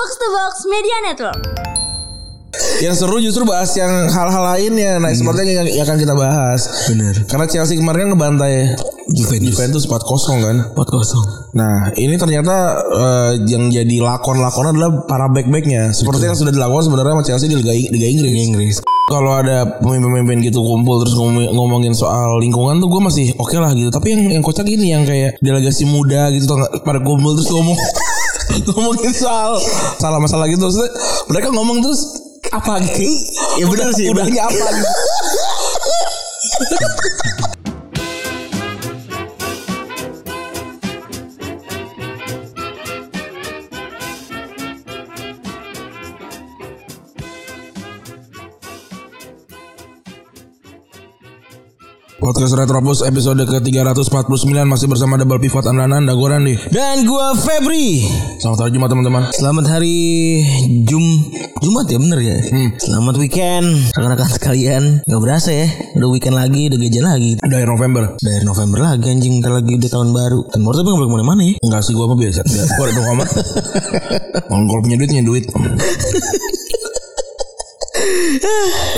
Box to Box Media Network. Yang seru justru bahas yang hal-hal lainnya. Nah, seperti yang, yang akan kita bahas. Bener. Karena Chelsea kemarin kan ngebantai Juventus. Juventus 4-0 kan. 4-0. Nah, ini ternyata eh, yang jadi lakon-lakon adalah para back-backnya. Seperti yang sudah dilakukan sebenarnya sama Chelsea di Liga, Liga Inggris. Inggris. Kalau ada pemimpin-pemimpin gitu kumpul terus ngomong- ngomongin soal lingkungan tuh gue masih oke lah gitu. Tapi yang yang kocak ini yang kayak delegasi muda gitu pada kumpul terus ngomong ngomongin soal salah masalah gitu. Terus mereka ngomong terus apa gitu? Ya benar sih. Udahnya apa gitu? Podcast Retropus episode ke-349 masih bersama Double Pivot Andanan dan gue Randi. Dan gua Febri. Selamat hari Jumat teman-teman. Selamat hari Jum Jumat ya bener ya. Selamat weekend rekan-rekan sekalian. Gak berasa ya. Udah weekend lagi, udah gajian lagi. Dari November. Dari November lagi anjing, ntar lagi udah tahun baru. Dan menurut tapi gak boleh ke mana-mana ya. Enggak sih gue apa biasa. Gue ada dong amat. Kalau punya duit punya duit.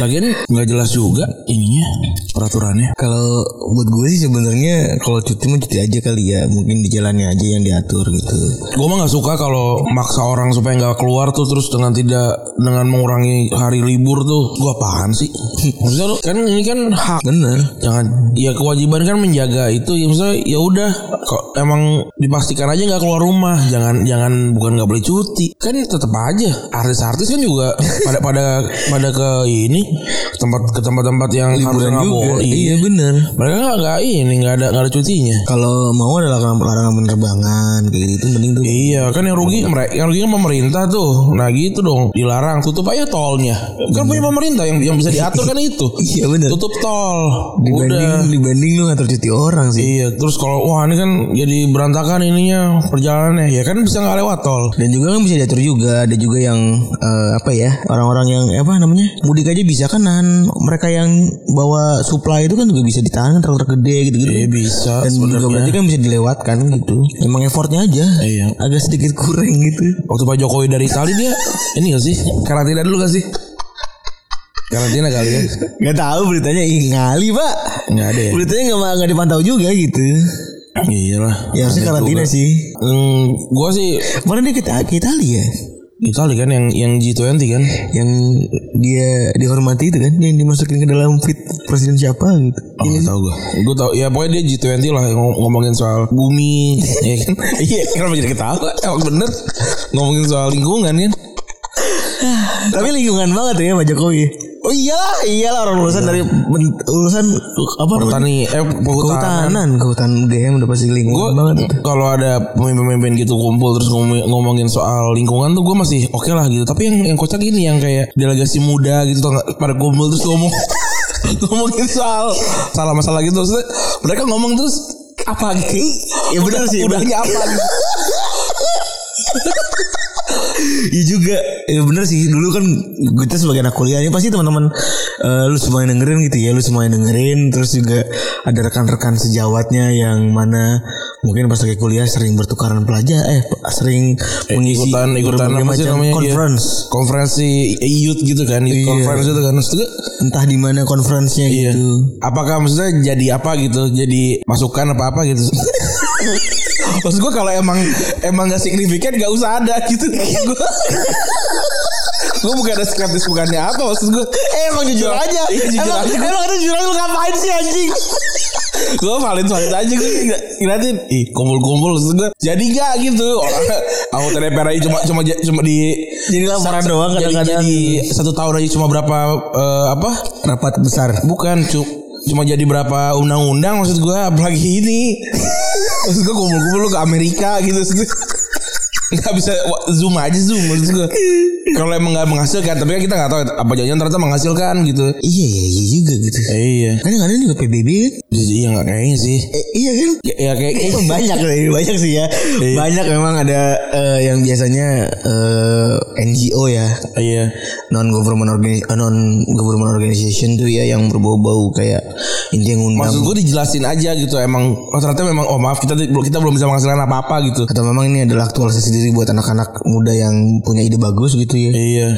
Lagian nggak jelas juga ininya peraturannya. Kalau buat gue sih sebenarnya kalau cuti mah cuti aja kali ya. Mungkin di jalannya aja yang diatur gitu. Gue mah nggak suka kalau maksa orang supaya nggak keluar tuh terus dengan tidak dengan mengurangi hari libur tuh. Gue apaan sih? Maksudnya lu kan ini kan hak. Bener. Jangan ya kewajiban kan menjaga itu ya maksudnya ya udah kok emang dipastikan aja nggak keluar rumah jangan jangan bukan nggak boleh cuti kan tetap aja artis-artis kan juga pada pada pada ke ini tempat ke tempat-tempat yang harusnya nggak boleh Iya bener. mereka nggak ini nggak ada nggak ada cutinya Kalau mau ada larangan, larangan penerbangan kayak gitu mending tuh. Iya kan yang rugi mereka yang rugi kan pemerintah tuh. Nah gitu dong dilarang tutup aja tolnya. Kan punya pemerintah yang yang bisa diatur kan itu. Iya bener. Tutup tol. Dibanding Udah. dibanding lu ngatur cuti orang sih. Iya terus kalau wah ini kan jadi berantakan ininya perjalanannya ya kan bisa nggak lewat tol. Dan juga kan bisa diatur juga ada juga yang eh, apa ya orang-orang yang apa namanya mudik aja bisa kan nahan mereka yang bawa supply itu kan juga bisa ditahan truk gede gitu gitu. Iya bisa Dan juga sebenarnya. berarti kan bisa dilewatkan gitu. Emang effortnya aja. Iya. Agak sedikit kurang gitu. Waktu Pak Jokowi dari Itali dia ini gak sih karantina dulu gak sih? Karantina kali ya? Gak tahu beritanya ih ngali pak. Nggak ada ya? Beritanya nggak nggak dipantau juga gitu. Iya lah. Ya harusnya karantina sih. Hmm, gua sih Kemarin dia ke, ke Italia ya. Itali kan yang yang G20 kan. Yang dia dihormati itu kan yang dimasukin ke dalam fit presiden siapa gitu. Oh, gak tau gue Gue tau Ya pokoknya dia G20 lah ngom- Ngomongin soal bumi ya kan Iya kenapa jadi ketawa Emang bener Ngomongin soal lingkungan kan Tapi lingkungan banget ya Pak Jokowi. Oh iyalah, iyalah orang lulusan dari men- lulusan apa? Pertani Eh perhutanan Kehutanan, kehutanan UGM udah pasti lingkungan banget kalau ada pemimpin-pemimpin gitu kumpul terus ngomong- ngomongin soal lingkungan tuh gue masih oke lah gitu. Tapi yang yang kocak ini yang kayak delegasi muda gitu nggak pada kumpul terus ngomong ngomongin soal salah masalah gitu. Terus mereka ngomong terus apa gitu? Ya benar sih. Udahnya apa gitu? Iya juga, ya bener sih. Dulu kan kita sebagai anak kuliah ini pasti teman-teman eh, lu semua yang dengerin gitu ya, lu semua yang dengerin. Terus juga ada rekan-rekan sejawatnya yang mana mungkin pas lagi kuliah sering bertukaran pelajar, eh sering mengisi ikutan ikutan apa sih namanya conference. Iya. konferensi youth gitu kan youth Iya. conference itu kan juga, Entah di mana conference-nya iya gitu. apakah maksudnya jadi apa gitu jadi masukan apa apa gitu Maksud gue kalau emang emang gak signifikan gak usah ada gitu gue gue bukan ada skeptis bukannya apa maksud gue Eh emang jujur aja. Iya, jujur emang, aja. emang ada jujur aja lu ngapain sih anjing? gue valid valid aja gue ngeliatin ih kumpul-kumpul maksud gue jadi gak gitu orang anggota DPR aja cuma cuma cuma di Jadi laporan doang kadang-kadang. jadi satu tahun aja cuma berapa eh, apa Rapat besar. bukan cu cuma jadi berapa undang-undang maksud gue apalagi ini maksud gue kumpul-kumpul lu ke Amerika gitu. Nggak bisa zoom aja zoom maksud gue kalau emang nggak menghasilkan tapi kan kita nggak tahu apa jangan ternyata menghasilkan gitu Iya iya iya juga gitu. iya Kadang-kadang juga PBB kan. iya nggak kayaknya sih Eh, iya kan? ya, ya kayak Eh, banyak sih, banyak sih ya. Iya. Banyak memang ada eh, yang biasanya eh, NGO ya, iya non government organization, non government organization tuh ya yang berbau-bau kayak intinya ngundang maksud gue dijelasin aja gitu emang oh ternyata memang oh maaf kita kita belum bisa menghasilkan apa apa gitu atau memang ini adalah aktualisasi diri buat anak-anak muda yang punya ide bagus gitu ya. iya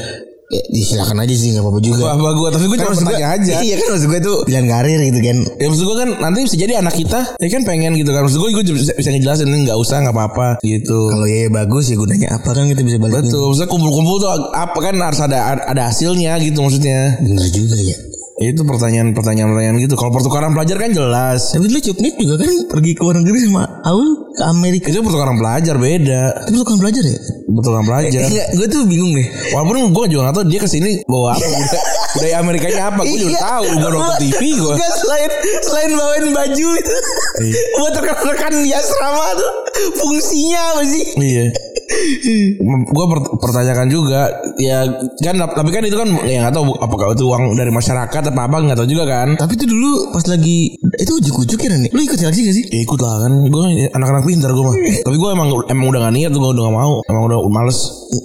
Ya, silakan aja sih nggak apa-apa juga. apa gue tapi gue Kan cuma bertanya aja Iya kan maksud gue tuh pilihan karir gitu kan. Ya maksud gue kan nanti bisa jadi anak kita ya kan pengen gitu kan Maksud gue gue bisa, bisa ngejelasin ini nggak usah nggak apa-apa gitu Kalau ya bagus ya gunanya apa kan kita bisa balikin. Betul Maksudnya kumpul-kumpul tuh apa kan harus ada ada hasilnya gitu maksudnya Bener juga ya. Itu pertanyaan-pertanyaan gitu Kalau pertukaran pelajar kan jelas Tapi dulu Cupnik juga kan pergi ke luar negeri sama Aul ke Amerika. Itu pertukaran pelajar beda Tapi lu kan belajar ya? Pertukaran pelajar Enggak, gue tuh bingung deh. Walaupun gue juga gak tau dia ke sini bawa apa budaya, budaya Amerikanya apa Gue juga Iya. tahu Gue nonton TV gue Enggak selain selain bawain baju itu. Iya. Buat rekan-rekan di asrama tuh fungsinya apa sih? Iya. gue pertanyakan juga ya kan tapi kan itu kan ya nggak tahu apakah itu uang dari masyarakat apa apa nggak tahu juga kan Tapi tuh dulu pas lagi itu ujuk-ujuk ya nih. Lu ikut seleksi gak sih? ya ikut lah kan gue anak-anak pintar gue mah tapi gue emang emang udah gak niat gue udah gak mau emang udah males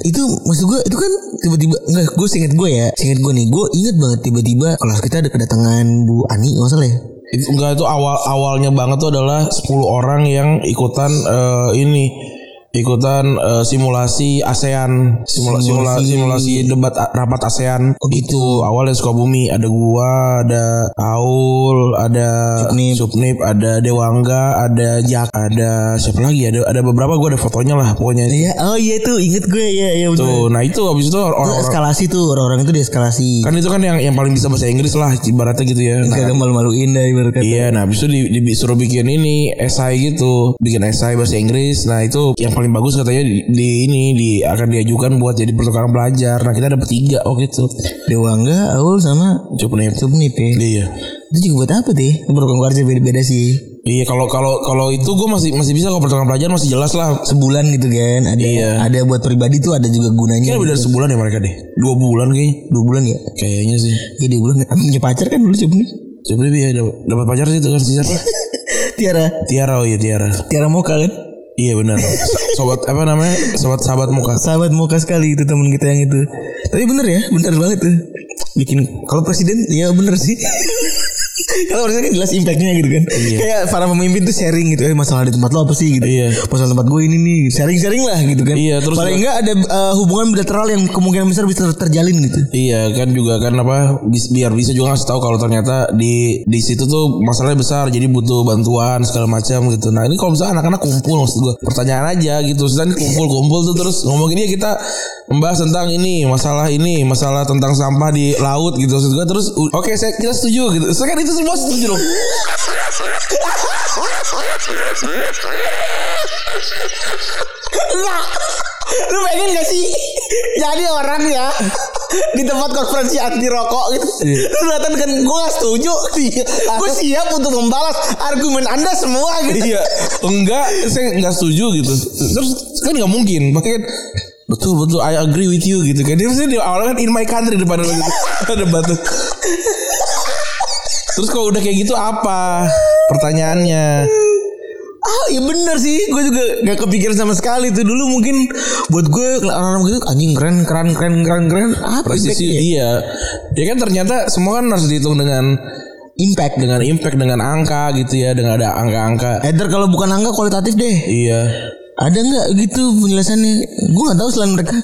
Itu maksud gue itu kan tiba-tiba enggak gue seinget gue ya. Seinget gue nih, gue inget banget tiba-tiba kelas kita ada kedatangan Bu Ani nggak salah ya. itu enggak itu awal awalnya banget tuh adalah 10 orang yang ikutan eh, ini ikutan eh, simulasi ASEAN. Simulasi. simulasi, simulasi debat rapat ASEAN. Itu awalnya Sukabumi ada gua ada Aul ada Supnip. Supnip ada Dewangga ada Jak ada siapa lagi? Ada ada beberapa gua ada fotonya lah pokoknya. Iya, oh iya tuh inget gue ya, ya tuh nah itu habis itu Itu orang-orang eskalasi tuh orang-orang itu dieskalasi. kan itu kan yang yang paling bisa bahasa Inggris lah ibaratnya gitu ya. Nah, Kagak malu-maluin dah ibarat kata. Iya, nah habis itu di, di- disuruh bikin ini esai gitu, bikin esai bahasa Inggris. Nah itu yang paling bagus katanya di, di ini di akan diajukan buat jadi pertukaran pelajar. Nah kita dapat tiga oh gitu. Dewangga, Aul sama Cukup nih. Subnip ya. Iya. Itu juga buat apa deh? Program kerja beda-beda sih. Iya kalau kalau kalau itu gue masih masih bisa kalau pertukaran pelajar masih jelas lah. Sebulan gitu kan. Ada Iya. ada buat pribadi tuh ada juga gunanya. Kayaknya dari sebulan ya mereka deh. Dua bulan kayaknya. Dua bulan ya? Kayaknya sih. Iya dua bulan. Punya pacar kan dulu. Coba deh ya dapat dapat pacar sih itu kan si siapa? Tiara. Tiara oh iya Tiara. Tiara Moka kan? Iya benar. Sobat apa namanya? Sobat sahabat muka. Sahabat Moka sekali itu teman kita yang itu. Tapi bener ya, bener banget tuh. Bikin kalau presiden ya bener sih. Kalau presiden kan jelas impactnya gitu kan. Kayak para pemimpin tuh sharing gitu. Eh masalah di tempat lo apa sih gitu. Iya. Masalah tempat gue ini nih. Sharing-sharing lah gitu kan. Iya, terus Paling enggak ada eh, hubungan bilateral yang kemungkinan besar bisa ter- terjalin gitu. Iya kan juga kan apa biar bisa juga ngasih tahu kalau ternyata di di situ tuh masalahnya besar jadi butuh bantuan segala macam gitu. Nah ini kalau misalnya anak-anak kumpul maksud gue pertanyaan aja gitu. Sedang kumpul-kumpul tuh terus ngomongin ya kita membahas tentang ini masalah ini masalah tentang sampah di laut gitu maksud gue terus oke saya kita setuju gitu. Saya kan itu semua setuju dong. Enggak. Lu pengen gak sih jadi orang ya di tempat konferensi anti rokok gitu. Lu datang kan gue gak setuju. Gue siap untuk membalas argumen anda semua gitu. iya enggak saya nggak setuju gitu terus kan nggak mungkin makanya betul betul. I agree with you gitu kan. Dia maksudnya di awalnya kan in my country depan gitu. Debat tuh terus kalau udah kayak gitu apa pertanyaannya? Ah iya bener sih. Gue juga gak kepikiran sama sekali tuh. Dulu mungkin Buat gue Orang-orang gitu Anjing keren Keren keren keren keren. Apa presisi impactnya? iya. Ya kan ternyata semua kan harus dihitung dengan Impact dengan impact dengan angka gitu ya. Dengan ada angka-angka. Either kalau bukan angka kualitatif deh. Iya Ada nggak gitu penjelasannya Gue gak tahu selain mereka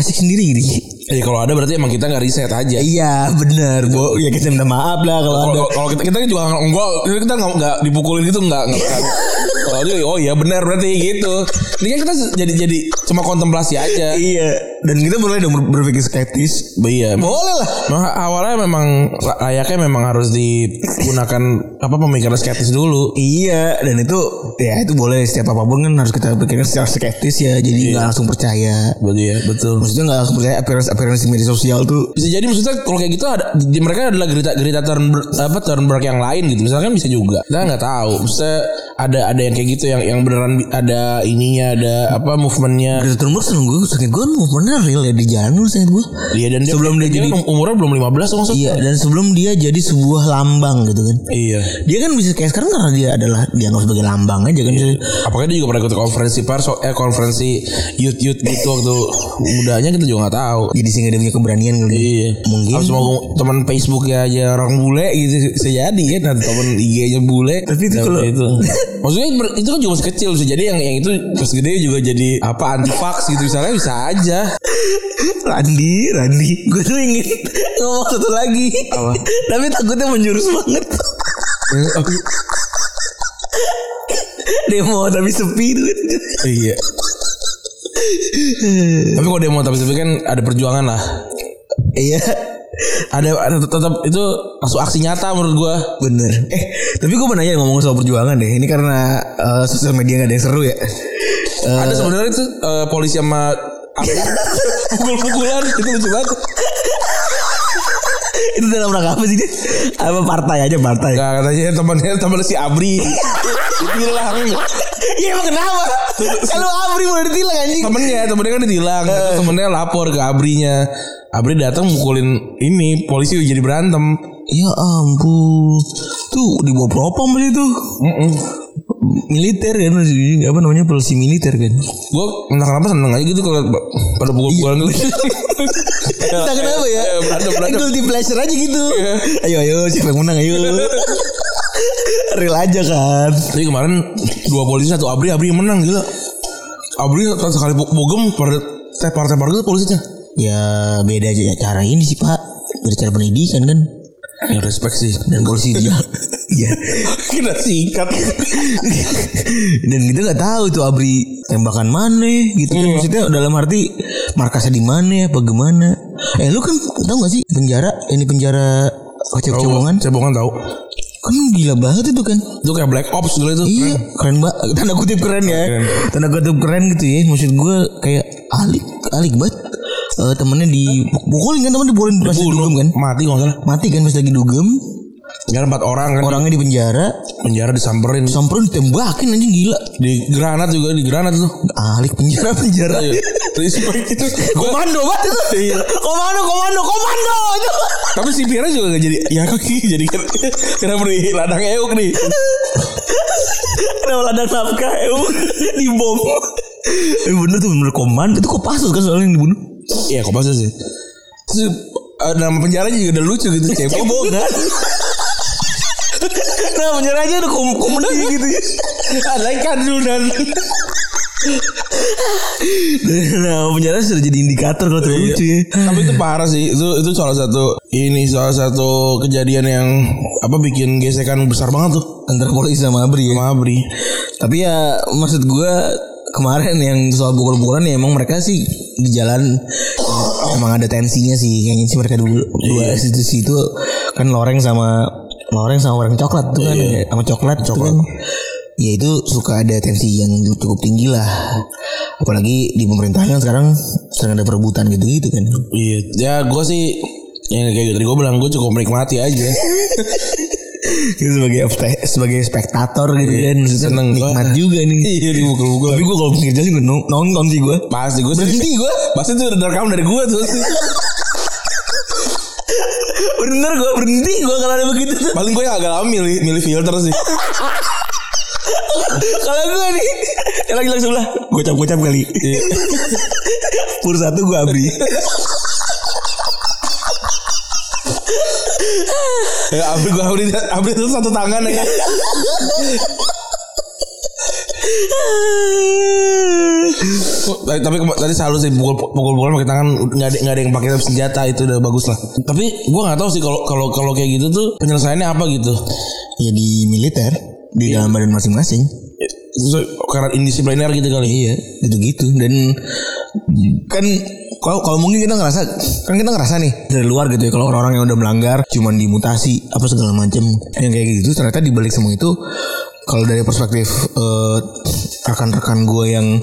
Asik sendiri gitu Eh kalau ada berarti emang kita nggak riset aja. Iya bener Bu Ya kita minta maaf lah Kalau ada Kalau kita kita juga nggak enggak kita nggak nggak dipukulin gitu nggak nggak. Kalau dia oh iya benar berarti gitu. Ini kan kita jadi jadi cuma kontemplasi aja. Iya Dan kita mulai dong ber- berpikir skeptis Iya. Boleh lah Nah, awalnya memang layaknya memang harus digunakan apa pemikiran skeptis dulu. Iya dan itu ya itu boleh setiap apa pun kan harus kita pikirkan secara skeptis ya jadi nggak langsung percaya Berarti ya betul. maksudnya nggak langsung percaya appearance appearance di media sosial tuh Bisa jadi maksudnya kalau kayak gitu ada di mereka adalah gerita gerita Thunberg apa Thunberg yang lain gitu. Misalkan bisa juga. Kita nggak tahu. Maksudnya ada ada yang kayak gitu yang yang beneran ada ininya ada apa movementnya. Greta Thunberg seneng gue sakit gue movementnya karena real ya di jalan lu saya gue. Iya dan dia, Sebelum dia jadi- kan umurnya belum 15 tuh maksudnya. Iya dan sebelum dia jadi sebuah lambang gitu kan. Iya. Dia kan bisa kayak sekarang karena dia adalah dianggap sebagai lambang aja kan. Bisa- Apakah dia juga pernah ikut konferensi pers eh konferensi youth youth gitu waktu mudanya kita juga nggak tahu. Jadi sehingga dia punya keberanian kali. Iya. Mungkin. Harus mau teman Facebooknya aja orang bule gitu bisa jadi kan atau teman IG-nya bule. Tapi itu kalau- itu. Maksudnya itu kan juga masih kecil bisa jadi yang yang itu pas gede juga jadi apa anti vax gitu misalnya bisa aja. Randi, Randi, gue tuh ingin ngomong satu lagi. Apa? Tapi takutnya menjurus banget. Demo tapi sepi tuh. iya. Tapi kalau demo tapi tapi kan ada perjuangan lah. Iya. Ada, ada tetap itu masuk aksi nyata menurut gua. Bener. Eh, tapi gue mau nanya ngomong soal perjuangan deh. Ini karena eh, sosial media gak ada yang seru ya. Eh, Ada sebenarnya itu eh, polisi sama? pukul-pukulan itu lucu banget. itu dalam rangka apa sih dia? Apa partai aja partai? Gak katanya temannya teman si Abri ditilang. Iya emang kenapa? Kalau Abri mau ditilang anjing. Temennya temennya kan ditilang. Terus temennya lapor ke Abrinya. Abri datang mukulin ini polisi jadi berantem. Ya ampun. Tuh di bawah propam sih tuh. Militer kan masih apa namanya polisi militer kan. Gue entah kenapa seneng aja gitu kalau pada pukul-pukulan gitu. Entah kenapa ya. Eh, Berantem berantem. Guilty pleasure aja gitu. Ayo ayo siapa yang menang ayo. Real aja kan. Tapi kemarin dua polisi satu Abri Abri yang menang gila. Abri sekali puk- bogem pada tepar-tepar gitu polisinya. Ya beda aja ya cara ini sih Pak. Dari cara pendidikan kan. Ya respect sih. Dan polisi dia. Iya. Kita sikat. Dan kita nggak tahu tuh Abri tembakan mana gitu kan. Maksudnya dalam arti markasnya di mana apa gimana. Eh lu kan tahu gak sih penjara ini penjara kecebongan Cebongan tahu. kan gila banget itu kan. Itu kayak Black Ops dulu itu. Iya, keren banget. Tanda kutip keren ya. Keren. Tanda kutip keren gitu ya. Maksud gue kayak alik, alik banget. Eh temennya dipukulin kan temen dipukulin pas lagi dugem kan. Mati nggak salah. Mati kan pas lagi dugem. Ya empat orang kan. Orangnya di penjara. penjara disamperin. Samperin ditembakin anjing gila. Di granat juga di granat tuh. Alik penjara penjara. Iya. Respect itu. komando banget. Iya. komando komando komando. Tapi si Piera juga gak jadi ya kaki jadi kan kenapa nih ladang euk nih. Kenapa ladang nafkah eu dibom. Eh bener tuh bener komando itu kok pasus kan soalnya yang dibunuh. Iya kok masa sih. Terus eh, nama penjaranya juga udah lucu gitu cebong. Cebongan. Nah penjara aja udah kom komedi gitu ya. Ada dan Nah penjara sudah jadi indikator kalau terlalu lucu ya. Tapi itu parah sih. Itu itu salah satu ini salah satu kejadian yang apa bikin gesekan besar banget tuh Antara polisi sama Abri ya. sama Abri. Tapi ya maksud gue kemarin yang soal pukul-pukulan ya emang mereka sih di jalan emang ada tensinya sih kayaknya sih mereka dulu. Dua institusi itu kan loreng sama loreng sama orang coklat tuh kan. Sama coklat, tuh kan. Ya itu suka ada tensi yang cukup tinggi lah. Apalagi di pemerintahan kan sekarang sedang ada perebutan gitu gitu kan. Iya, ya gue sih yang kayak gitu tadi gue bilang gue cukup menikmati aja. sebagai sebagai spektator gitu kan. Maksudnya Seneng nikmat gua. juga nih. Iya dipukul-pukul. tapi gue kalau pinggir jalan gue nonton sih gue Pasti gue berhenti gue Pasti itu udah rekam dari gue tuh. bener gue berhenti gue kalau ada begitu tuh. Paling gue yang agak lama milih milih filter sih. kalau gue nih yang lagi langsung sebelah gocap gocap kali. Pur satu gue abri Ya, abri gue abri abri itu satu tangan ya. Tapi, tapi tadi selalu sih pukul pukul pukul pakai tangan nggak ada nggak ada yang pakai senjata itu udah bagus lah. Tapi gue nggak tahu sih kalau kalau kalau kayak gitu tuh penyelesaiannya apa gitu. ya di militer di dalam badan masing-masing So, karena indisipliner gitu kali. iya itu gitu dan kan kalau kalau mungkin kita ngerasa kan kita ngerasa nih dari luar gitu ya kalau orang-orang yang udah melanggar cuman dimutasi apa segala macam yang kayak gitu ternyata dibalik semua itu kalau dari perspektif eh, rekan-rekan gue yang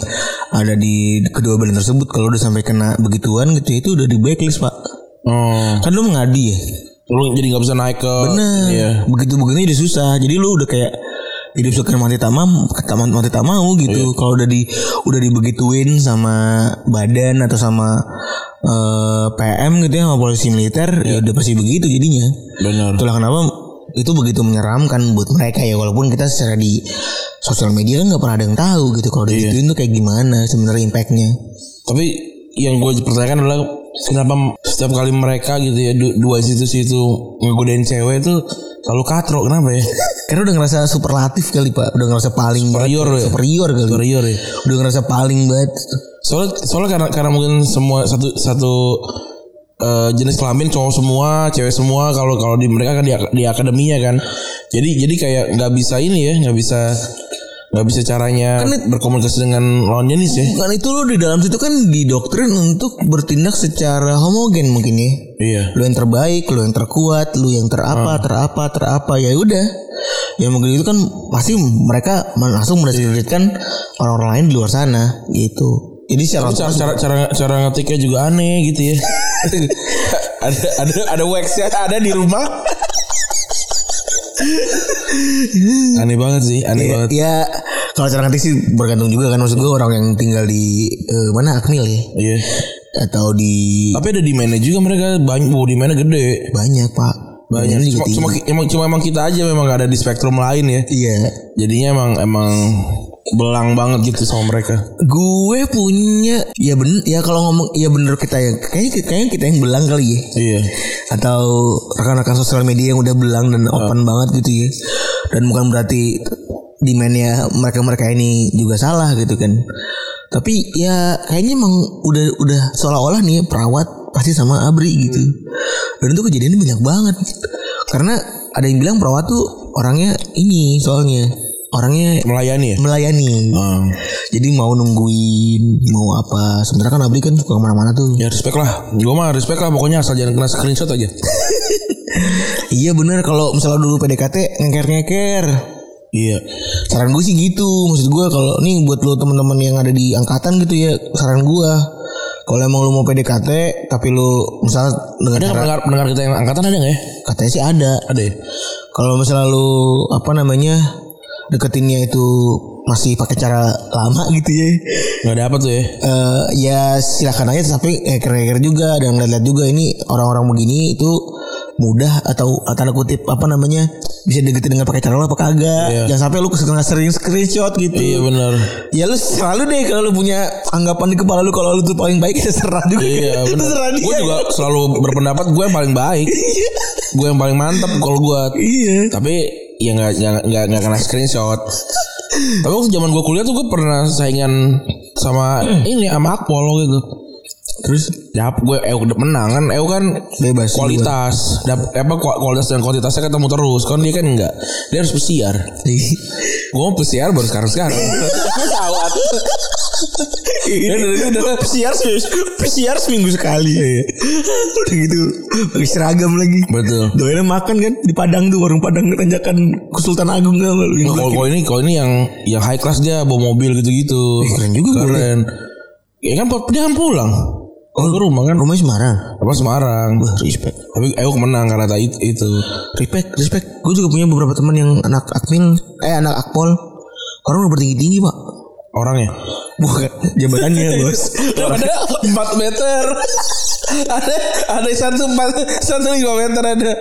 ada di kedua badan tersebut kalau udah sampai kena begituan gitu ya, itu udah di blacklist pak Oh. kan lu mengadi ya Lu jadi nggak bisa naik ke Bener. Iya. Begitu begini udah susah. Jadi lu udah kayak hidup suka mati tak mau mati tak mau gitu. Kalau udah di udah dibegituin sama badan atau sama eh, PM gitu ya sama polisi militer ya udah pasti begitu jadinya. Benar. itulah kenapa itu begitu menyeramkan buat mereka ya walaupun kita secara di sosial media kan nggak pernah ada yang tahu gitu kalau digituin tuh kayak gimana sebenarnya impactnya. Tapi yang gue pertanyakan adalah kenapa setiap kali mereka gitu ya du- dua institusi itu ngegodain cewek itu selalu katro kenapa ya? karena udah ngerasa superlatif kali pak udah ngerasa paling Superior banget. ya? superior kali Superior ya. udah ngerasa paling banget Soalnya soalnya karena karena mungkin semua satu satu eh, jenis kelamin cowok semua, cewek semua kalau kalau di mereka kan di, di akademinya kan. Jadi jadi kayak nggak bisa ini ya, nggak bisa nggak bisa caranya berkomunikasi dengan lawan jenis ya. kan itu lo di dalam situ kan didoktrin untuk bertindak secara homogen mungkin ya Iya. lu yang terbaik, lu yang terkuat, lu yang terapa, terapa, terapa ya udah. Ya mungkin itu kan pasti mereka langsung mendiskreditkan orang-orang lain di luar sana gitu. Jadi secara Cara, cara cara cara ngetiknya juga aneh gitu ya. ada ada ada waxnya ada di rumah. Aneh banget sih, aneh banget. ya kalau cara ngetik sih bergantung juga kan maksud gue orang yang tinggal di eh, mana Akmil ya Iya. atau di Tapi ada demandnya juga mereka banyak, oh demandnya gede. banyak pak Banyak. Cuma, cuma, emang, cuma emang kita aja memang gak ada di spektrum lain ya. iya Jadinya emang emang belang banget gitu sama mereka. gue punya ya bener ya kalau ngomong ya bener kita yang kayaknya kayaknya kita yang belang kali ya. Iya. atau rekan-rekan sosial media yang udah belang dan open banget gitu ya. Dan bukan berarti demandnya mereka-mereka ini juga salah gitu kan. Tapi ya kayaknya emang udah udah seolah-olah nih perawat pasti sama abri gitu. Dan itu kejadiannya banyak banget. Karena ada yang bilang perawat tuh orangnya ini soalnya orangnya Melayani ya. melayani Hmm. jadi mau nungguin mau apa sebenarnya kan abri kan suka ke mana-mana tuh Ya respect lah. Gue mah respect lah pokoknya asal jangan kena screenshot aja. Iya bener kalau misalnya dulu PDKT ngeker-ngeker. Iya. Saran gue sih gitu. Maksud gue kalau nih buat lo teman-teman yang ada di angkatan gitu ya, saran gue kalau emang lo mau PDKT tapi lo misalnya dengan Ada pendengar, pendengar kita yang angkatan ada nggak ya? katanya sih ada. Ada ya? Kalau misalnya lo apa namanya deketinnya itu masih pakai cara lama gitu ya. Nggak ada apa tuh ya? eh ya silakan aja tapi eh keren-keren juga dan ngeliat juga ini orang-orang begini itu mudah atau tanda kutip apa namanya bisa deketin dengan pakai cara lo apa kagak Iya. jangan sampai lu keseringan sering screenshot gitu Iya benar. ya lu selalu deh kalau lu punya anggapan di kepala lu kalau lu tuh paling baik ya serah juga Iya benar. serah dia Gue juga selalu berpendapat gue yang paling baik. gue yang paling mantap kalau gue. iya Tapi ya nggak nggak nggak nggak kena screenshot. Tapi waktu zaman gue kuliah tuh gue pernah saingan sama ini sama Akpol gitu. terus Dap gue EU udah menang kan. EU kan bebas kualitas. Dap, apa ku- kualitas dan kuantitasnya ketemu terus. Kan dia kan enggak dia harus pesiar. Gue mau pesiar baru sekarang sekarang pesawat. Iya, udah pesiar pesiar seminggu sekali udah gitu pakai seragam lagi betul Doainnya makan kan di Padang tuh warung Padang tanjakan Kesultan Agung kan lu Nah, kalau ini kalau ini yang yang high class dia bawa mobil gitu-gitu. Eh, keren juga Keren. Ya kan dia kan pulang. Oh, ke rumah kan. rumahnya Semarang. Apa Semarang. Respect. Tapi EU menang karena tadi itu. Respect, respect. Gue juga punya beberapa teman yang anak Akmil, eh anak Akpol. Orang udah bertinggi tinggi pak. Orangnya. Bukan jabatannya bos. ada 4 meter. ada ada satu empat satu lima meter ada.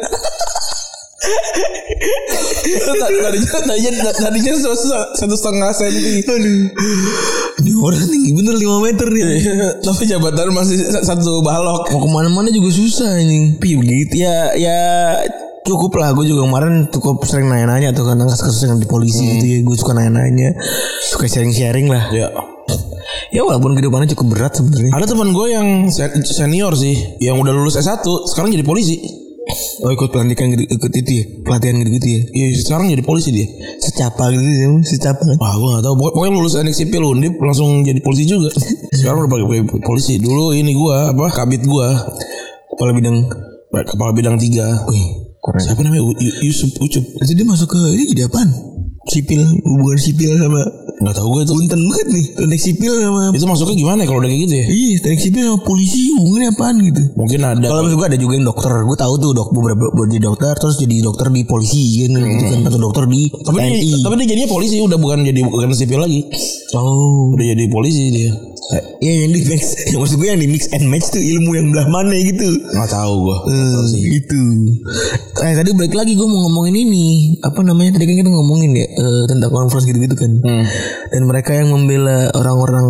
tadinya tadinya tadinya satu, setengah senti. Ini orang tinggi bener 5 meter nih. Tapi jabatan masih satu balok. Mau ke mana-mana juga susah ini. Begitu ya ya cukup lah gue juga kemarin cukup sering nanya-nanya tuh kan kasus-kasus yang di polisi gitu ya gue suka nanya-nanya suka sharing-sharing lah Ya. ya walaupun kehidupannya cukup berat sebenarnya Ada teman gue yang se- senior sih, yang udah lulus S1, sekarang jadi polisi. oh ikut pelatihan gitu ikut itu ya pelatihan gitu gitu ya Iya, sekarang jadi polisi dia. secapa gitu ya secapa Wah, gue gak tahu. Pokoknya, pokoknya lulus teknik sipil undip langsung jadi polisi juga. Sekarang udah pakai polisi. Dulu ini gue apa? Kabit gue kepala bidang kepala bidang tiga. wih keren Siapa namanya? Yusuf Ucup. Berarti dia masuk ke ini jadi apaan? Sipil, hubungan sipil sama Nggak tahu gue itu. Punten banget nih teknik sipil sama Itu masuknya gimana ya kalau udah kayak gitu ya? Iya teknik sipil sama polisi hubungannya apaan gitu Mungkin ada. Kalau maksud gue ada juga yang dokter Gue tahu tuh dok beberapa jadi dokter Terus jadi dokter di polisi kan gitu kan Atau dokter di tapi dia, TNI tapi dia jadinya polisi udah bukan jadi bukan sipil lagi. Oh Udah jadi polisi dia. Iya yang di mix Maksud gue yang di mix and match tuh ilmu yang belah mana gitu Nggak tahu gue. Hmm, itu. Eh tadi balik lagi gue mau ngomongin ini apa namanya tadi kan kita ngomongin ya eh, tentang conference gitu-gitu kan. Dan mereka yang membela orang-orang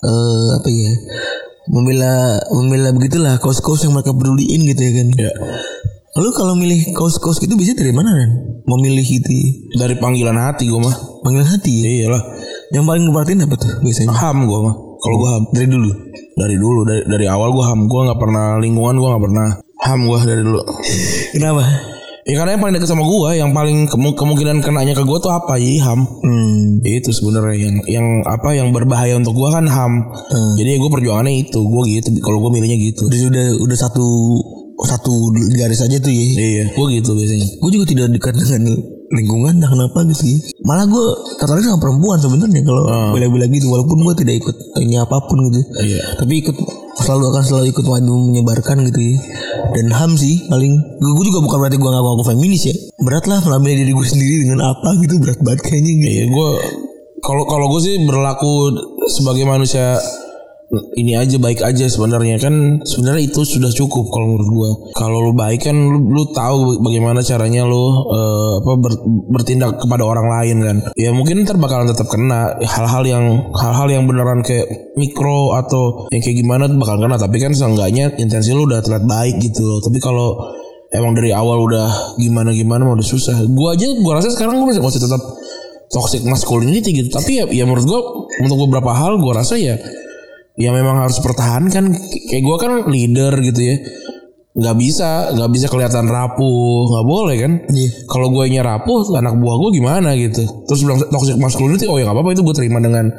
eh, apa ya membela membela begitulah kaos-kaos yang mereka peduliin gitu ya kan. Ya. Lalu kalau milih kaos-kaos gitu biasanya dari mana kan? Memilih gitu Dari panggilan hati gue mah. panggilan hati ya. Iyalah. Yang paling ngeperhatiin apa tuh biasanya? Ham gue mah. Kalau gue ham Dari dulu. dari dulu dari dari awal gue ham gue nggak pernah lingkungan gue nggak pernah ham gue dari dulu. Kenapa? Ya karena yang paling dekat sama gue, yang paling kemu- kemungkinan kenanya ke gue tuh apa? Jadi ham. Hmm. Itu sebenarnya yang yang apa yang berbahaya untuk gue kan ham. Jadi gue perjuangannya itu, gue gitu. Kalau gue milihnya gitu. Udah udah udah satu satu garis aja tuh ya. Iya, gue gitu biasanya. gue juga tidak dekat dengan lingkungan entah kenapa gitu ya. malah gue tertarik sama perempuan sebenarnya kalau bela-bela gitu walaupun gue tidak ikut ini apa pun gitu. Iya. tapi ikut selalu akan selalu ikut maju menyebarkan gitu ya. Dan ham sih paling gue juga bukan berarti gue gak mau aku feminis ya. Berat lah melabeli diri gue sendiri dengan apa gitu berat banget kayaknya. Gitu Iya, gue kalau kalau gue sih berlaku sebagai manusia ini aja baik aja sebenarnya kan sebenarnya itu sudah cukup kalau menurut gua. Kalau lu baik kan lu, lu tahu bagaimana caranya lu eh, apa ber- bertindak kepada orang lain kan. Ya mungkin ntar bakalan tetap kena hal-hal yang hal-hal yang beneran kayak mikro atau yang kayak gimana tuh bakal kena tapi kan seenggaknya intensi lu udah terlihat baik gitu loh. Tapi kalau emang dari awal udah gimana gimana mau udah susah. Gua aja gua rasa sekarang gua masih, masih tetap toxic masculinity gitu. Tapi ya, ya menurut gua untuk beberapa hal gua rasa ya ya memang harus pertahankan kayak gue kan leader gitu ya. Nggak bisa nggak bisa kelihatan rapuh. Nggak boleh kan. Iya. kalau gue nya rapuh anak buah gue gimana gitu. Terus bilang toxic masculinity oh ya nggak apa-apa itu gue terima dengan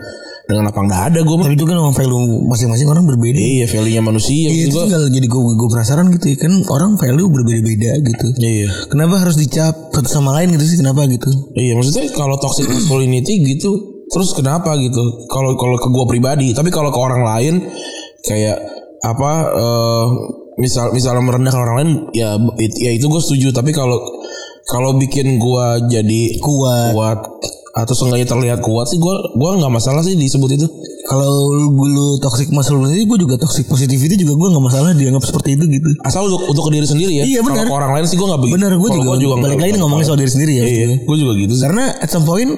dengan lapang dada gue tapi itu kan memang value masing-masing orang berbeda. Iya value nya manusia Iya gitu itu tinggal jadi gue gue penasaran gitu ya. Kan orang value berbeda-beda gitu. Iya. Kenapa harus dicap satu sama lain gitu sih? Kenapa gitu? Iya maksudnya kalau toxic masculinity gitu terus kenapa gitu? Kalau kalau ke gue pribadi tapi kalau ke orang lain kayak apa eh, misal misalnya merendahkan orang lain ya it- ya itu gue setuju. Tapi kalau kalau bikin gue jadi kuat. kuat atau seenggaknya terlihat kuat sih gue gua nggak masalah sih disebut itu. Kalau gue lu toxic masculinity gue juga toxic positivity juga gue nggak masalah dianggap seperti itu gitu. Asal untuk untuk ke diri sendiri ya. Iya, kalau benar. orang lain sih gue nggak begitu bener gue juga, gua balik nggak- lagi ngomongin soal diri sendiri ya iya gue juga gitu sih. Karena at some point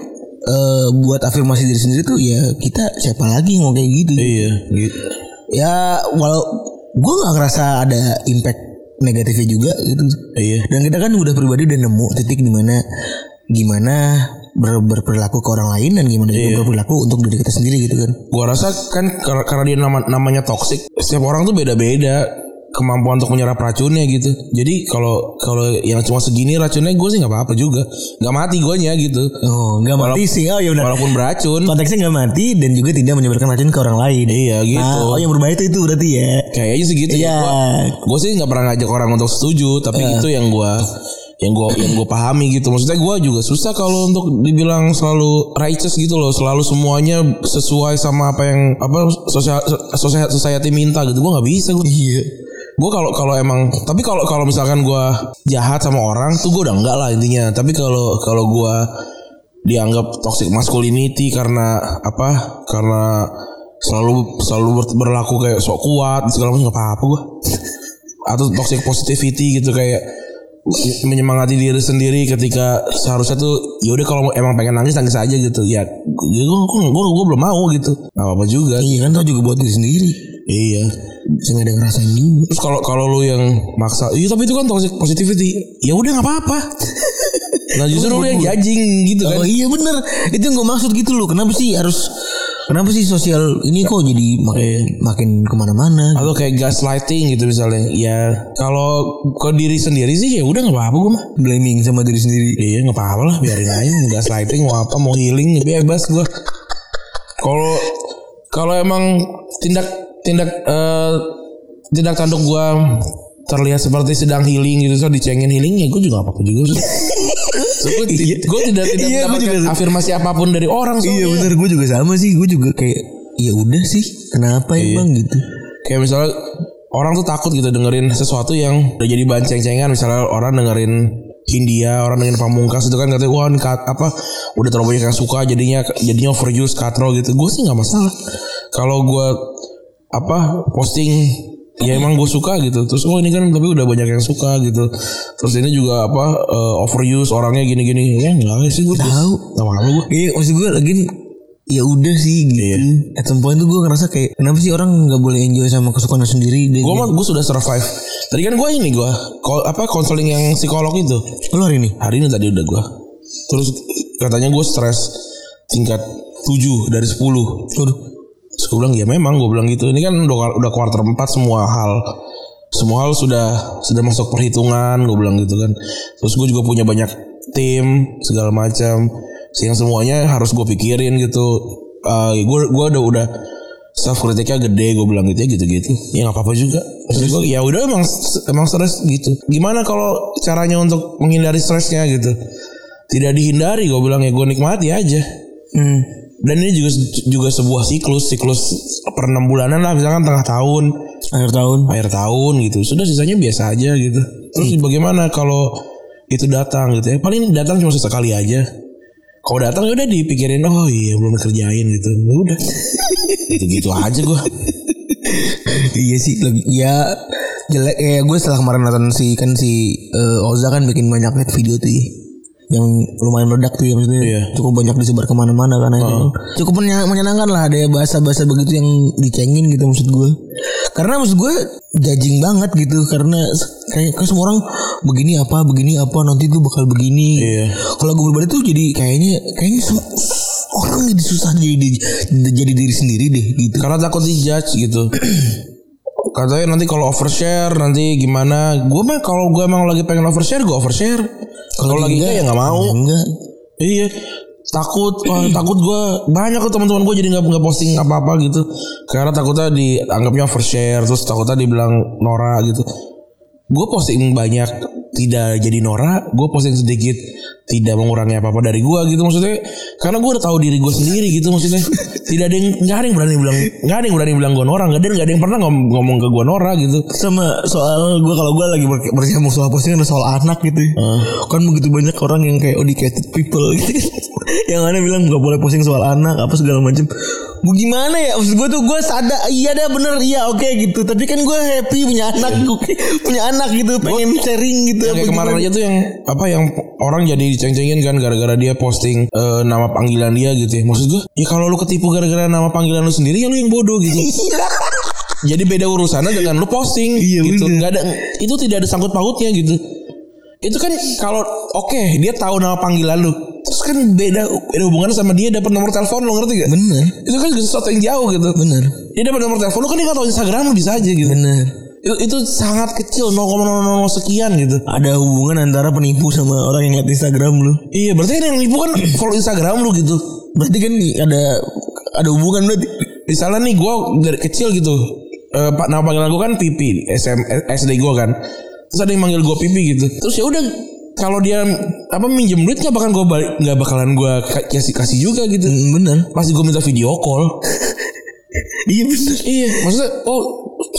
eh, buat afirmasi diri sendiri tuh ya kita siapa lagi yang mau kayak gitu? Iya gitu. Ya walau gue nggak ngerasa ada impact negatifnya juga gitu. Iya. Dan kita kan udah pribadi udah nemu titik di mana gimana ber, berperilaku ke orang lain dan gimana Iya. berperilaku untuk diri kita sendiri gitu kan. Gua rasa kan kar- karena dia nama, namanya toxic, setiap orang tuh beda-beda kemampuan untuk menyerap racunnya gitu. Jadi kalau kalau yang cuma segini racunnya gue sih nggak apa-apa juga, nggak mati guanya gitu. oh nggak mati sih oh ya benar Walaupun beracun. konteksnya nggak mati dan juga tidak menyebarkan racun ke orang lain Iya gitu. nah, oh yang berbahaya itu itu berarti ya Kayaknya segitu Iya. ya. Gue sih nggak pernah ngajak orang untuk setuju, tapi itu yang gue yang gue yang gue pahami gitu maksudnya gue juga susah kalau untuk dibilang selalu righteous gitu loh selalu semuanya sesuai sama apa yang apa sosial sosial society minta gitu gue nggak bisa gue iya gue kalau kalau emang tapi kalau kalau misalkan gue jahat sama orang tuh gue udah enggak lah intinya. Tapi kalau kalau gue dianggap toxic masculinity karena apa? Karena selalu selalu ber- berlaku kayak sok kuat segala macam nggak apa-apa gue atau toxic positivity gitu kayak menyemangati diri sendiri ketika seharusnya tuh ya udah kalau emang pengen nangis nangis aja gitu. Ya gue gue gue belum mau gitu. Nggak apa-apa juga. Iya kan tau juga buat diri sendiri. Iya nggak ada ngerasain juga Terus kalau kalau lu yang maksa, iya tapi itu kan toxic positivity. Ya udah nggak apa-apa. Nah justru lu yang judging gitu kan. Oh iya bener Itu yang gue maksud gitu loh Kenapa sih harus Kenapa sih sosial ini kok jadi makin makin ke mana-mana Atau kayak gaslighting gitu misalnya. Ya kalau ke diri sendiri sih ya udah nggak apa-apa gue mah. Blaming sama diri sendiri Iya nggak apa-apa lah biarin aja. Gaslighting mau apa mau healing bebas gue. Kalau kalau emang tindak tindak eh, tindak tanduk gue terlihat seperti sedang healing gitu so dicengin healing ya gue juga apa apa juga sih gue gue tidak tidak Iya, mendapatkan juga- afirmasi apa pun dari orang Iya soalnya. bener gue juga sama sih Gue juga kayak Ya udah sih Kenapa emang? Gitu. Kayak misalnya orang tuh takut gitu dengerin sesuatu yang udah jadi bahan ceng-cengan misalnya orang dengerin Hindia orang dengerin Pamungkas itu kan katanya wah ini kat- apa udah terlalu banyak yang suka jadinya jadinya overuse katro gitu. Gue sih nggak masalah. Kalau gue apa posting ya emang gue suka gitu. Terus oh ini kan tapi udah banyak yang suka gitu. Terus ini juga apa eh, overuse orangnya gini-gini. Ya enggak sih gue Tahu. nggak apa gue Iya maksud gue lagi Ya udah sih gitu. Iya. At some point tuh gue ngerasa kayak Kenapa sih orang gak boleh enjoy sama kesukaan sendiri Dia gue mah gue sudah survive. Tadi kan gue ini gue apa konseling yang psikolog itu. Lu hari ini? Hari ini tadi udah gue terus katanya gue stres tingkat 7 dari 10 Waduh terus gue bilang ya memang gue bilang gitu. Ini kan udah udah kuarter 4 semua hal. Semua hal sudah sudah masuk perhitungan gue bilang gitu kan. Terus gue juga punya banyak tim segala macam. Yang semuanya harus gue pikirin gitu. Gue gue udah udah self kritiknya gede gue bilang gitu ya gitu gitu ya nggak apa apa juga. Maksud gue ya udah emang emang stres gitu. Gimana kalau caranya untuk menghindari stresnya gitu? Tidak dihindari gue bilang ya gue nikmati aja. Hmm. Dan ini juga juga sebuah siklus siklus per enam bulanan lah misalkan tengah tahun. Akhir tahun. Akhir tahun gitu. Sudah sisanya biasa aja gitu. Terus bagaimana kalau itu datang gitu? Ya paling datang cuma sesekali aja. Kalau datang ya udah dipikirin oh iya belum dikerjain gitu. Ya udah. Gitu gitu aja gue Iya sih Ya jelek. Ya gue setelah kemarin nonton si kan si eh, Oza kan bikin banyak video tuh ya. Yang lumayan meledak tuh ya maksudnya Iya. cukup banyak disebar ke mana-mana kan akhirnya. cukup menyenangkan lah ada bahasa-bahasa begitu yang dicengin gitu maksud gue karena maksud gue judging banget gitu karena kayak kayak semua orang begini apa begini apa nanti gue bakal begini. Iya. kalau gue berbeda tuh jadi kayaknya kayaknya su- orang jadi susah jadi diri, jadi diri sendiri deh gitu. Karena takut dijudge gitu. Katanya nanti kalau overshare nanti gimana. Gue mah kalau gue emang lagi pengen overshare gue overshare kalau lagi. enggak ya nggak mau. Enggak. Iya. Takut wah, takut gue banyak tuh teman-teman gue jadi nggak nggak posting apa-apa gitu. Karena takutnya dianggapnya overshare terus takutnya dibilang Nora gitu. Gue posting banyak tidak jadi Nora gue posting sedikit tidak mengurangi apa-apa dari gue gitu maksudnya. Karena gue udah tahu diri gue sendiri gitu maksudnya. Tidak ada yang nggak ada yang berani bilang nggak ada yang berani bilang gue Nora nggak ada nggak ada yang pernah ngom- ngomong ke gue Nora gitu. Sama soal gue kalau gue lagi ber- bernyambung soal postingan soal anak gitu ya. kan begitu banyak orang yang kayak educated people gitu. Yang mana bilang nggak boleh posting soal anak apa segala macam Bu gimana ya? Maksud gue tuh gue sadar iya deh bener iya oke gitu. Tapi kan gue happy punya anak gue punya anak gitu pengen sharing gitu Yang apa kayak kemarin gimana. aja tuh yang apa yang orang jadi diceng-cengin kan gara-gara dia posting eh, nama panggilan dia gitu ya. Maksud gue, ya kalau lu ketipu gara-gara nama panggilan lu sendiri ya lu yang bodoh gitu. jadi beda urusannya dengan lu posting Iya, gitu. bener. Nggak ada itu tidak ada sangkut pautnya gitu. Itu kan kalau oke dia tahu nama panggilan lu. Terus kan beda beda hubungannya sama dia dapat nomor telepon lu ngerti gak? bener Itu kan sesuatu yang jauh gitu. bener Dia dapat nomor telepon lu kan dia nggak tahu Instagram lu bisa aja gitu. bener Itu, itu sangat kecil 0,00 sekian gitu. ada hubungan antara penipu sama orang yang liat Instagram lu? Iya berarti kan yang nipu kan follow Instagram lu gitu. Berarti kan ada ada hubungan berarti? Misalnya nih gue dari kecil gitu eh, Pak nama panggilan gue kan Pipi SM, SD gue kan. Terus ada yang manggil gue Pipi gitu. Terus ya udah kalau dia apa minjem duit nggak bakal gue balik nggak bakalan gue kasih kasih juga gitu. Hmm, bener. Pasti gue minta video call. Iya bener. Iya maksudnya oh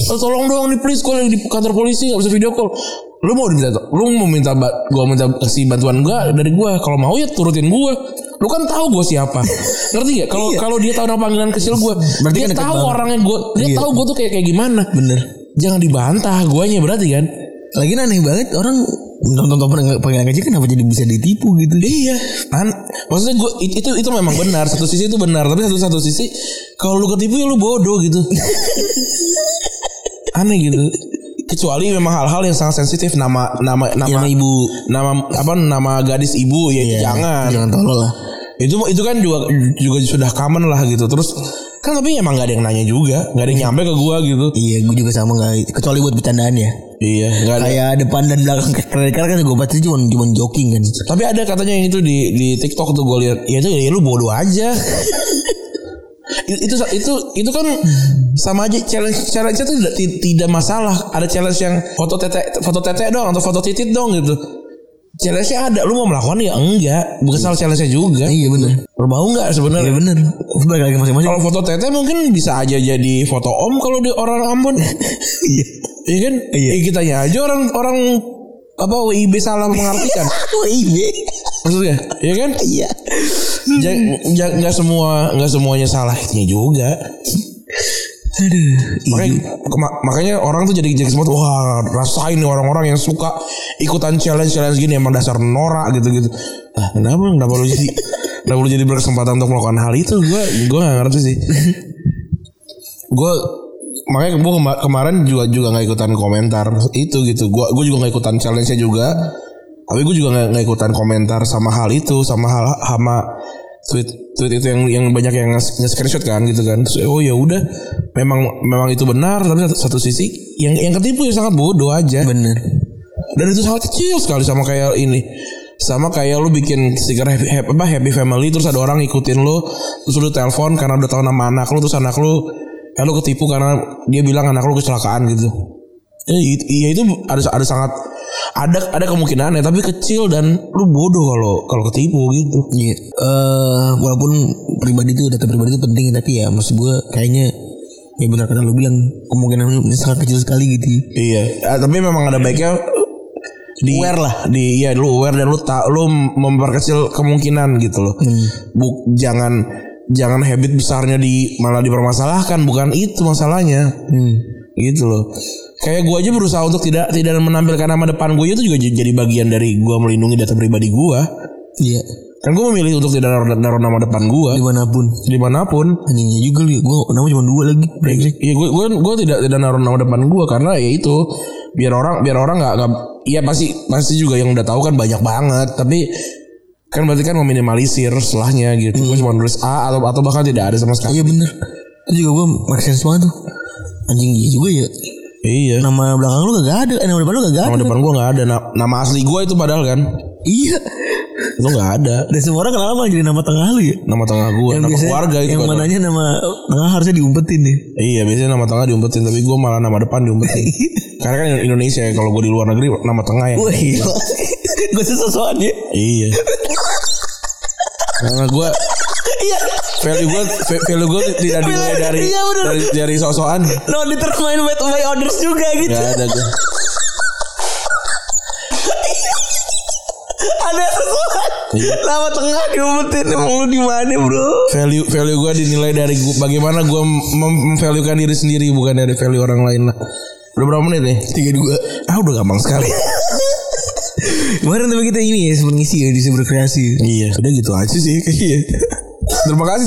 tolong dong nih please gue lagi di kantor polisi nggak bisa video call lu mau minta lu mau minta gue minta kasih bantuan gue dari gue kalau mau ya turutin gue lu kan tahu gue siapa ngerti gak kalau kalau dia tahu nama panggilan kecil gue Berarti dia kan tahu banget. orangnya gue dia Iya. tahu gue tuh kayak kayak gimana bener jangan dibantah guanya berarti kan Lagi aneh banget orang nonton-nonton panggilan panggilan kecil kenapa jadi bisa ditipu gitu. Iya, kan? Maksudnya gue itu itu memang benar. Satu sisi itu benar, tapi satu satu sisi kalau lu ketipu ya lu bodoh gitu. Aneh gitu. Kecuali memang hal-hal yang sangat sensitif nama nama nama Nama ibu. nama apa nama gadis ibu ya itu jangan. Jangan tolol lah. Itu itu kan juga juga sudah common lah gitu. Terus kan tapi emang gak ada yang nanya juga, gak ada yang nyampe ke gua gitu. Iya, gue juga sama nggak. Kecuali buat bercandaan ya. Iya, gak ada. Kayak depan dan belakang kredit card kan gue pasti cuma cuma joking kan. Tapi ada katanya yang itu di di TikTok tuh gue lihat. Ya itu ya lu bodoh aja. itu itu itu kan sama aja challenge challenge itu tidak ti- tidak masalah. Ada challenge yang foto tete foto tete dong atau foto titit dong gitu. challenge-nya ada, lu mau melakukan ya enggak. Bukan salah challenge-nya juga. Iya bener. Lu mau enggak sebenarnya? Iya bener. Balik lagi masing-masing. Kalau foto tete mungkin bisa aja jadi foto om kalau di orang Ambon. Iya. Iya kan? Iya. Ya, kitanya aja orang orang apa WIB salah mengartikan. WIB. Maksudnya, iya kan? Iya. Nggak semua nggak semuanya salah itunya juga. Aduh. Makanya, kema- makanya orang tuh jadi jadi sempat wah rasain nih orang-orang yang suka ikutan challenge challenge gini emang dasar norak gitu gitu. Ah kenapa kenapa lu jadi kenapa lu jadi berkesempatan untuk melakukan hal itu? Gue gue gak ngerti sih. gue makanya gue kema- kemarin juga juga nggak ikutan komentar itu gitu. Gue gue juga nggak ikutan challenge nya juga. Tapi gue juga nggak ikutan komentar sama hal itu sama hal sama tweet tweet itu yang yang banyak yang nge screenshot kan gitu kan. Terus, oh ya udah memang memang itu benar tapi satu, satu sisi yang yang ketipu ya sangat bodoh aja. Bener. Dan itu sangat kecil sekali sama kayak ini. Sama kayak lu bikin stiker happy, happy, apa, happy family terus ada orang ngikutin lu terus lu telepon karena udah tahu nama anak lu terus anak lu ya lu ketipu karena dia bilang anak lu kecelakaan gitu. Ya, it- Iya itu ada ada sangat ada ada kemungkinan ya tapi kecil dan lu bodoh kalau kalau ketipu gitu. Iya. Eh walaupun pribadi itu data pribadi itu penting tapi ya maksud gue kayaknya ya benar kata lu bilang kemungkinan sangat kecil sekali gitu. Iya, Ah, tapi memang ada baiknya di aware lah di ya lu aware dan lu tak lu memperkecil kemungkinan gitu loh. Buk jangan jangan habit besarnya di malah dipermasalahkan bukan itu masalahnya. Hmm. Gitu loh. Kayak gua aja berusaha untuk tidak tidak menampilkan nama depan gue itu juga jadi bagian dari gua melindungi data pribadi gua. Iya. Kan gua memilih untuk tidak naruh, naruh nama depan gua Di mana pun. di mana pun. Anjingnya juga lu. Gue nama cuma dua lagi. Brengsek. Iya gue gue gue tidak tidak naruh nama depan gue karena ya itu biar orang biar orang nggak nggak iya pasti pasti juga yang udah tahu kan banyak banget tapi kan berarti kan meminimalisir setelahnya gitu gue cuma nulis A atau atau bahkan tidak ada sama sekali Iya bener. Itu juga gue make sense banget tuh. Anjing iya juga ya. iya Nama belakang lu kagak ada. Eh, nama depan lu kagak nama ada. depan gue nggak ada Na- nama asli gue itu padahal kan Iya. itu nggak ada Dan semua orang kenapa jadi nama tengah lu ya? nama tengah gue nama biasanya- keluarga itu Yang padahal. mananya nama tengah harusnya diumpetin ya. iya biasanya nama tengah diumpetin tapi gue malah nama depan diumpetin karena kan Indonesia ya, kalau gue di luar negeri nama tengah ya Wah iya. Gue sesuatu ya. iya karena gue Iya. Value gue value gue tidak dinilai dari Iya, dari dari sosokan No determine by, by orders juga gitu. nggak ada gue Ada sesuatu. Iya. Nama tengah diumpetin emang lu di mana bro? value value gue dinilai dari gua, bagaimana gue mem- memvaluekan diri sendiri bukan dari value orang lain lah udah berapa menit nih Tiga dua. ah udah gampang sekali Kemarin tapi kita ini ya sempat ngisi ya di sumber kreasi. iya udah gitu aja sih iya terima kasih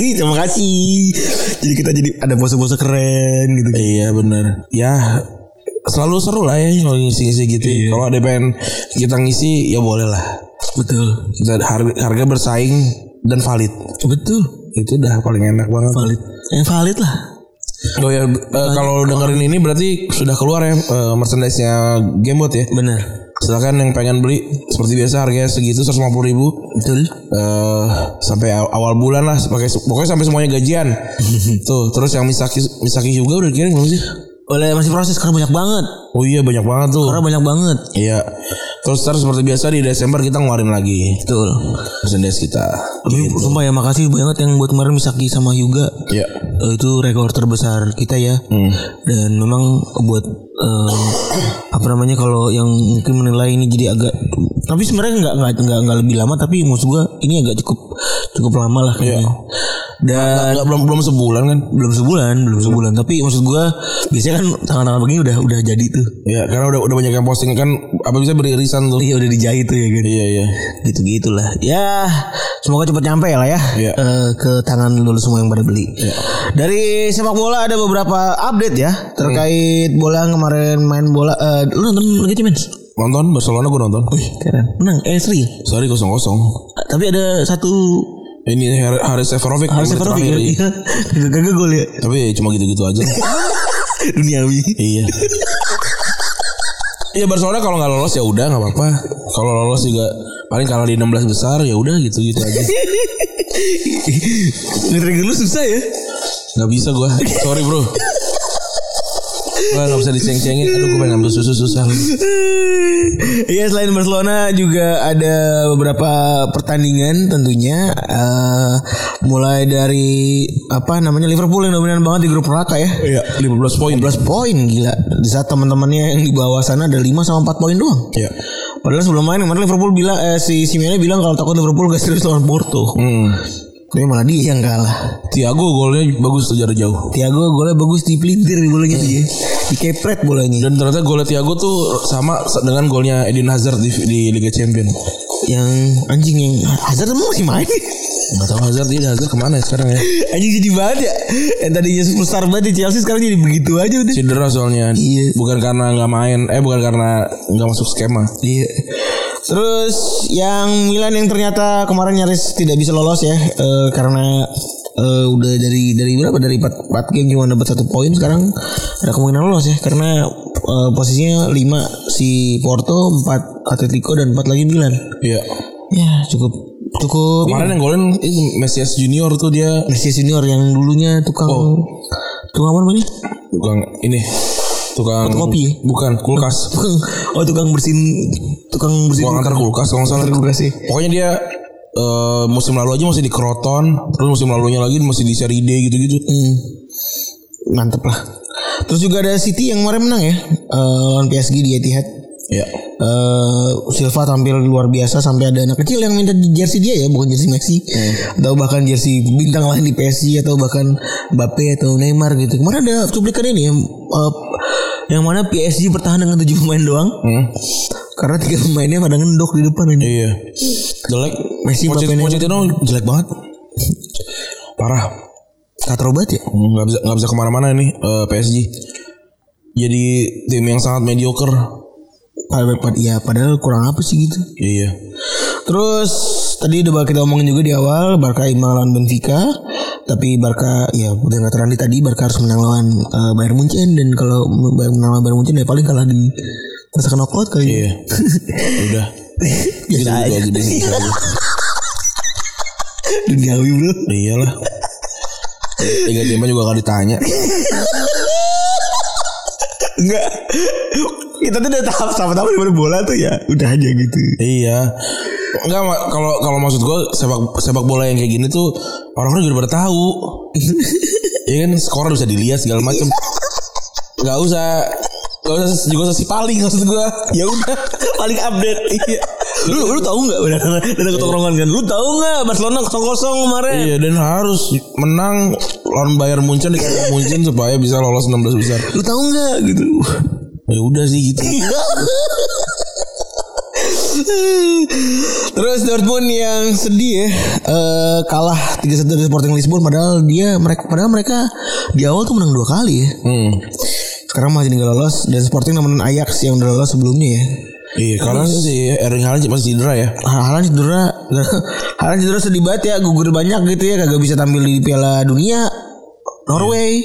Ih, Terima kasih. Jadi kita jadi ada pose-pose keren gitu. iya benar ya selalu seru lah ya kalau ngisi-ngisi gitu kalau ada pengen kita ngisi ya boleh lah Betul. kita harga, harga bersaing dan valid Betul. itu udah paling enak banget Valid. Yang valid lah. Oh ya, eh, kalau dengerin ini berarti sudah keluar ya eh, merchandise-nya Gamebot ya. Benar. Silakan yang pengen beli seperti biasa harganya segitu 150 ribu Betul. eh sampai aw- awal bulan lah pakai pokoknya sampai semuanya gajian. Tuh, terus yang Misaki Misaki juga udah kirim belum sih? Oleh masih proses karena banyak banget. Oh iya banyak banget tuh. Karena banyak banget. Iya. Terus terus seperti biasa di Desember kita ngeluarin lagi Betul. merchandise kita. Tapi sumpah ya makasih banget yang buat kemarin Misaki sama Yuga. Iya. Eh, itu rekor terbesar kita ya. Dan memang buat eh, apa namanya kalau yang mungkin menilai ini jadi agak tapi sebenarnya nggak nggak nggak nggak lebih lama tapi maksud gua ini agak cukup cukup lama lah kayaknya. Dan Nggak, belum belum sebulan kan? belum sebulan, belum sebulan. Tapi maksud gua biasanya kan tangan-tangan begini udah udah jadi tuh. Iya, karena udah udah banyak yang posting kan apa bisa beririsan tuh. Iya udah dijahit tuh ya kan. Iya iya. gitu gitulah ya semoga cepat nyampe lah ya Iya. eh, ke tangan lu semua yang pada beli dari sepak bola ada beberapa update ya terkait bola yang kemarin main bola eh, lu nonton lagi men Nonton Barcelona gue nonton. keren menang eh seri Sorry kosong kosong. tapi ada satu Ini Har- Haris Seferovic menit Seferovic ya iya. kagak gol ya Tapi cuma gitu-gitu aja. duniawi iya. Iya Barcelona kalau nggak lolos ya udah nggak apa-apa. Kalau lolos juga paling kalah di 16 besar ya udah gitu-gitu aja. nge lu susah ya Nggak bisa gua. Sorry bro. Wah gak bisa diceng-cengin Aduh gue pengen ngambil susu susah Iya selain Barcelona juga ada beberapa pertandingan tentunya Eh, mulai dari apa namanya Liverpool yang dominan banget di grup neraka ya. Iya 15 poin 15 poin gila. Di saat teman-temannya yang di bawah sana ada 5 sama 4 poin doang. Iya Padahal sebelum main kemarin Liverpool bilang eh, si Simeone bilang kalau takut Liverpool gak serius lawan Porto. hmm. Tapi malah dia yang kalah. Tiago golnya bagus tuh jarak jauh Thiago golnya bagus di pelintir di bolanya dia. Di kepret bolanya. Dan ternyata golnya Tiago tuh sama dengan golnya Eden Hazard di, di Liga Champion Yang anjing yang Hazard emang masih main. Gak tau Hazard dia Hazard ke mana ya sekarang ya anjing jadi banget ya. Yang tadinya superstar banget di Chelsea sekarang jadi begitu aja udah. Cedera soalnya Iya. Bukan karena nggak main Eh bukan karena nggak masuk skema Iya. Terus yang Milan yang ternyata kemarin nyaris tidak bisa lolos ya eh, karena eh, udah dari dari berapa? Dari 4, 4 game cuma dapat satu poin sekarang. Ada kemungkinan lolos ya karena eh, posisinya 5 si Porto, 4 Atletico dan 4 lagi Milan. Iya. Ya, cukup cukup Kemarin yang golin itu Mesias Junior tuh dia. Messi Junior yang dulunya tukang tukang apa namanya? Tukang ini Tukang ya? Bukan kulkas oh tukang bersihin tukang bersihin Tukang antar kulkas kalau salah kulkas ya. Pokoknya dia eh, musim lalu aja masih di Kroton, terus musim lalunya lagi masih di Serie D gitu-gitu. Hmm. Mantep lah. Terus juga ada City yang kemarin menang ya eh, lawan PSG di Etihad. Ya. Eh, Silva tampil luar biasa sampai ada anak kecil yang minta jersey dia ya bukan jersey Messi atau bahkan jersey bintang lain di PSG atau bahkan Mbappe atau Neymar gitu kemarin ada cuplikan ini ya eh, yang mana PSG bertahan dengan tujuh pemain doang Hmm. karena tiga pemainnya pada ngendok di depan ini Iya. Jelek. Messi, Pochettino, jelek banget. Parah. katro banget ya Hmm, nggak bisa nggak bisa ke mana-mana nih eh, PSG. Jadi tim yang sangat mediocre. Padahal, ya padahal kurang apa sih gitu Iya. Terus tadi udah kita omongin juga di awal Barca imbang lawan Benfica, tapi Barca ya udah nggak terandi tadi Barca harus menang lawan eh, Bayern Munchen dan kalau menang lawan Bayern Munchen ya paling kalah di masa knockout kali. Iya. Udah. Biasa aja. Duniawi bro. Iyalah. Tiga timnya juga gak ditanya. Enggak. Kita tuh udah tahap sama-sama di bola tuh ya udah aja gitu. Iya. Enggak kalau kalau maksud gue sepak sepak bola yang kayak gini tuh orang-orang juga udah pada tahu. Iya kan skor bisa dilihat segala macam. Enggak usah Gak usah juga usah si paling maksud gue. Ya udah Paling update. iya. lu lu tahu nggak udah udah ketongkrongan kan? Lu tahu nggak Barcelona kosong kosong kemarin? Iya dan harus menang lawan Bayern Munchen di kandang Munchen supaya bisa lolos 16 besar. Lu tahu nggak gitu? Ya udah sih gitu. Terus Dortmund yang sedih ya eh, kalah 3-1 dari Sporting Lisbon padahal dia mereka padahal mereka di awal tuh menang dua kali ya. Hmm. Sekarang masih tinggal lolos dan Sporting nemenin Ajax yang udah lolos sebelumnya ya. Iya karena si Erling Haaland masih cedera ya. Haaland cedera Haaland cedera sedih banget ya gugur banyak gitu ya kagak bisa tampil di Piala Dunia Norway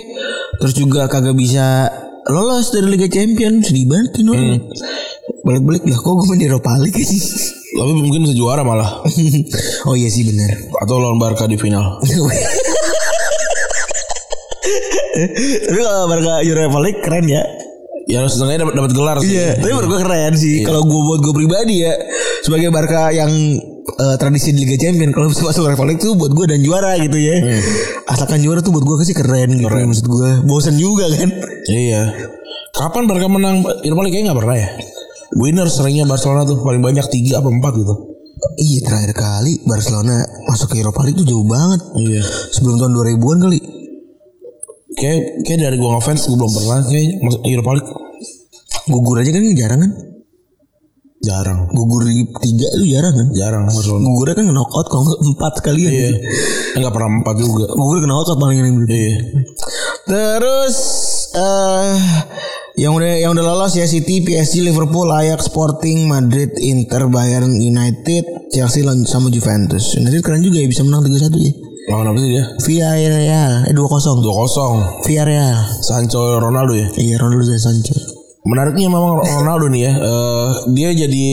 terus juga kagak bisa lolos dari Liga Champions sedih banget ini orang. Balik-balik lah kok gue main di Europa League Tapi mungkin bisa juara malah oh iya sih benar atau lawan Barca di final. tapi kalau Barca Europa League keren ya Ya setengahnya dapat dapat gelar sih. Iya, tapi menurut gue keren sih. Kalau gue buat gue pribadi ya, sebagai Barca yang eh, tradisi di Liga Champion, kalau bisa masuk Europa League tuh buat gue dan juara gitu ya. Asalkan juara tuh buat gue sih keren gitu. Maksud gue, bosan juga kan. Iya. Kapan Barca menang Europa League kayaknya nggak pernah ya. Winner seringnya Barcelona tuh paling banyak tiga apa empat gitu. Iya terakhir kali Barcelona masuk ke League tuh jauh banget. Iya. Sebelum tahun 2000-an kali. Kayak kayak dari gua ngefans gua belum pernah kayak masuk Europa League. Gugur aja kan jarang kan. Jarang. Gugur di tiga itu jarang kan. Jarang Barcelona. Gugurnya kan knockout kalau nggak empat kali ya. Iya. Enggak pernah empat juga. Gugur ke knockout paling ini. Iya. Terus eh yang udah yang udah lolos ya City, PSG, Liverpool, Ajax, Sporting, Madrid, Inter, Bayern United, Chelsea sama Juventus. United keren juga ya bisa menang 3-1 ya. Lawan apa sih dia? Villarreal, eh 2-0. 2-0. Villarreal. Sancho Ronaldo ya. Iya Ronaldo dan Sancho. Menariknya memang Ronaldo nih ya. eh, dia jadi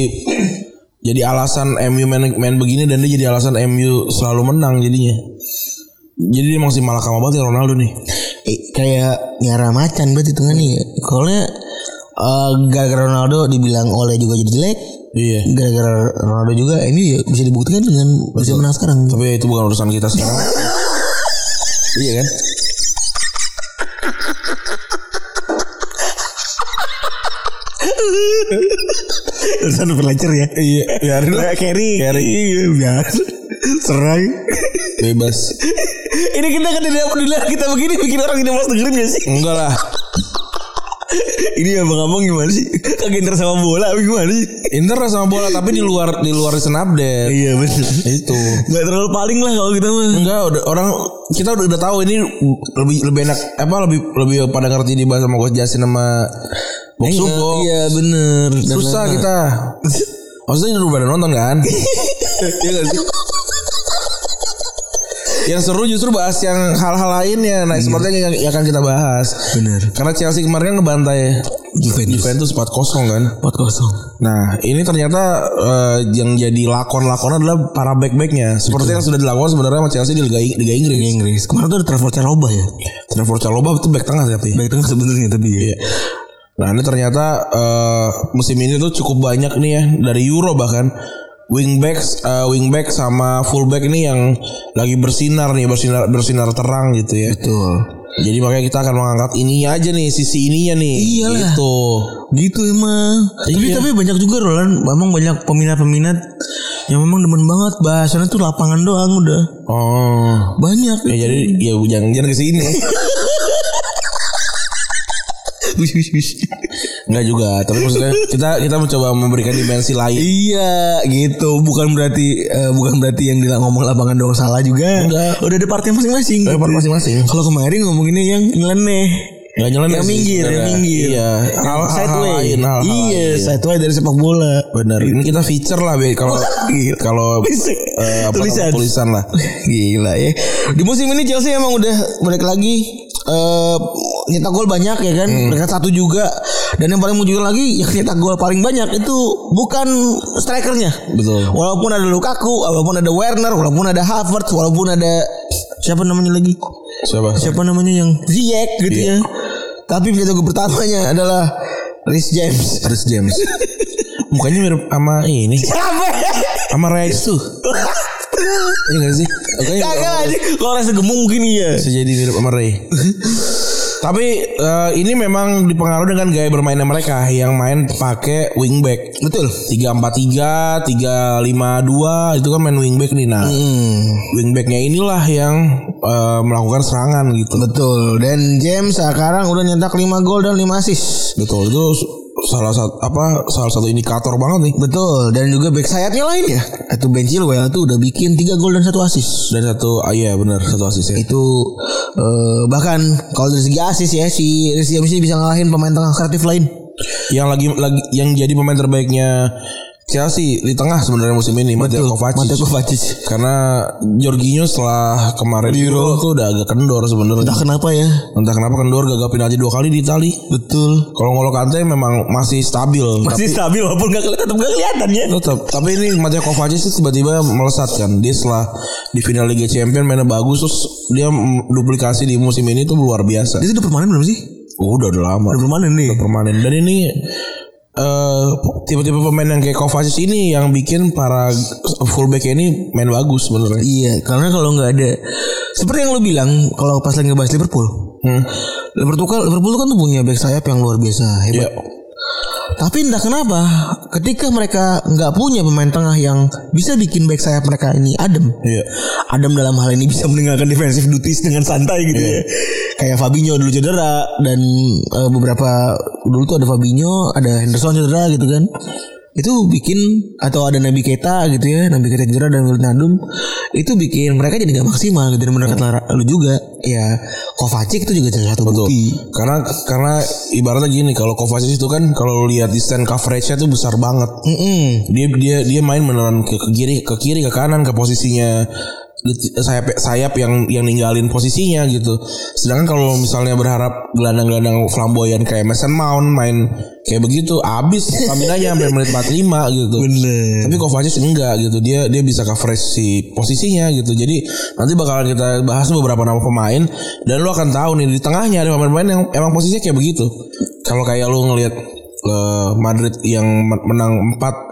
jadi alasan MU main, main begini dan dia jadi alasan MU selalu menang jadinya. Jadi dia masih malakama banget ya Ronaldo nih. Eh, kayak nyara macan berarti itu kan ya. Soalnya eh, gara-gara Ronaldo dibilang oleh juga jadi jelek. Iya. Gara-gara Ronaldo juga ini ya bisa dibuktikan dengan bisa menang sekarang. Tapi itu bukan urusan kita sekarang. iya kan? Urusan pelajar ya. Iya, biarin lah. Carry. Carry. Iya, biar. Serai. Bebas. Ini kita kan tidak peduli kita begini bikin orang tidak mau dengerin gak sih? Enggak lah. Ini abang-abang gimana sih? Kagak inter sama bola gimana sih? Inter sama bola tapi di luar di luar recent update. Iya benar. Itu. Gak terlalu paling lah kalau kita mah. Enggak, udah orang kita udah, udah tahu ini lebih lebih enak apa lebih lebih pada ngerti dibahas sama Coach Jasin sama Box Supo. Iya bener. Dan Susah kita. Maksudnya udah pada nonton kan? Iya gak sih? Yang seru justru bahas yang hal-hal lainnya. Nah, seperti yang, yang akan kita bahas. Bener. Karena Chelsea kemarin kan ngebantai Juventus. Juventus 4-0 kan. 4-0. Nah, ini ternyata eh, yang jadi lakon-lakon adalah para back-backnya. Seperti yang sudah dilakukan sebenarnya sama Chelsea di Liga, Liga Inggris. Liga Inggris. Kemarin tuh ada Trevor Chalobah ya. Trevor Chalobah itu back tengah tapi. Baik tengah sebenarnya tapi ya. Nah, ini ternyata eh, musim ini tuh cukup banyak nih ya dari Euro bahkan wingback eh, wingback sama fullback ini yang lagi bersinar nih bersinar bersinar terang gitu ya. Betul. Jadi makanya kita akan mengangkat ininya aja nih sisi ininya nih. Iyalah. Gitu. Gitu emang. Tapi Iya. tapi banyak juga Roland, memang banyak peminat-peminat yang memang demen banget bahasannya tuh lapangan doang udah. Oh. Banyak. Ya jadi ya jangan jangan ke sini. Enggak juga, tapi maksudnya kita kita mencoba memberikan dimensi lain. Iya gitu. Bukan berarti eh, bukan berarti yang bilang ngomong lapangan doang salah juga. Enggak. udah ada partnya masing-masing. Eh, part masing-masing. kalau kemarin ngomonginnya yang nyeleneh. Enggak nyeleneh yang minggir yang minggir. Iya, hal, hal, sideway. lain, hal, hal iya sideway dari sepak bola. Benar. Ini kita feature lah, Be. Kalau kalau eh, apa, tulisan. tulisan lah. gila ya. Di musim ini Chelsea emang udah balik lagi eh nyetak gol banyak ya kan. Hmm. mereka satu juga dan yang paling menunjukkan lagi yang nyetak gol paling banyak itu bukan strikernya Betul. Walaupun ada Lukaku, walaupun ada Werner, walaupun ada Havertz, walaupun ada siapa namanya lagi? Siapa? Siapa namanya yang Ziyech gitu Iya. ya. Tapi gol pertamanya adalah Rhys James. Chris James. Mukanya mirip sama ini, Siapa? sama Rex tuh. Iya gak sih? Kagak aja. Kalau rasa gemuk mungkin iya. bisa jadi mirip sama Ray. Tapi eh, ini memang dipengaruhi dengan gaya bermainnya mereka yang main pakai wingback. Betul. 343, 352 itu kan main wingback nih. Nah, Hmm, wingbacknya inilah yang eh, melakukan serangan gitu. betul. Dan James sekarang udah nyetak 5 gol dan 5 assist. Betul itu salah satu apa salah satu indikator banget nih. Betul. Dan juga back sayapnya lain ya. Itu Ben Chilwell tuh udah bikin 3 gol dan 1 assist. Dan satu ah, iya benar satu asis ya. itu eh, bahkan kalau dari segi asis ya si Rizky James ini bisa ngalahin pemain tengah kreatif lain. Yang lagi lagi yang jadi pemain terbaiknya Chelsea di tengah sebenarnya musim ini Mateo Kovacic. Mateo Kovacic. Karena Jorginho setelah kemarin Euro tuh udah agak kendor sebenarnya. Entah kenapa ya. Entah kenapa kendor gagal penalti dua kali di Itali. Betul. Kalau Ngolo Kante memang masih stabil. Masih stabil walaupun gak kelihatan gak kelihatan ya. Tetap. Tapi ini Mateo Kovacic sih tiba-tiba melesat kan. Dia setelah di final Liga Champions mainnya bagus terus dia duplikasi di musim ini tuh luar biasa. Dia udah permanen belum sih? Oh, udah udah lama. Udah permanen nih. permanen dan ini eh tipe-tipe pemain yang kayak Kovacic ini yang bikin para fullback ini main bagus sebenarnya. Iya, karena kalau nggak ada seperti yang lu bilang kalau pas lagi ngebahas Liverpool. Hmm. Liverpool kan Liverpool kan tuh punya back sayap yang luar biasa hebat. Iya. Tapi entah kenapa ketika mereka nggak punya pemain tengah yang bisa bikin back sayap mereka ini adem. Iya. Adem dalam hal ini bisa meninggalkan defensive duties dengan santai gitu ya. Kayak Fabinho dulu cedera dan eh, beberapa dulu tuh ada Fabinho, ada Henderson cedera gitu kan. Itu bikin atau ada Nabi Keita gitu ya, Nabi Keita cedera dan Wijnaldum itu bikin mereka jadi nggak maksimal gitu dan mendekat lu juga. Ya Kovacic itu juga salah satu Betul. bukti. Karena karena ibaratnya gini kalau Kovacic itu kan kalau lu lihat di stand coverage-nya tuh besar banget. Mm-mm. Dia dia dia main beneran ke, ke kiri ke kiri ke kanan ke posisinya sayap sayap yang yang ninggalin posisinya gitu. Sedangkan kalau misalnya berharap gelandang-gelandang flamboyan kayak Mason Mount main kayak begitu, abis staminanya sampai menit 45 gitu. Bener. Tapi Kovacic enggak gitu. Dia dia bisa coverage si posisinya gitu. Jadi nanti bakalan kita bahas beberapa nama pemain dan lu akan tahu nih di tengahnya ada pemain-pemain yang emang posisinya kayak begitu. Kalau kayak lu ngelihat eh, Madrid yang men- menang 4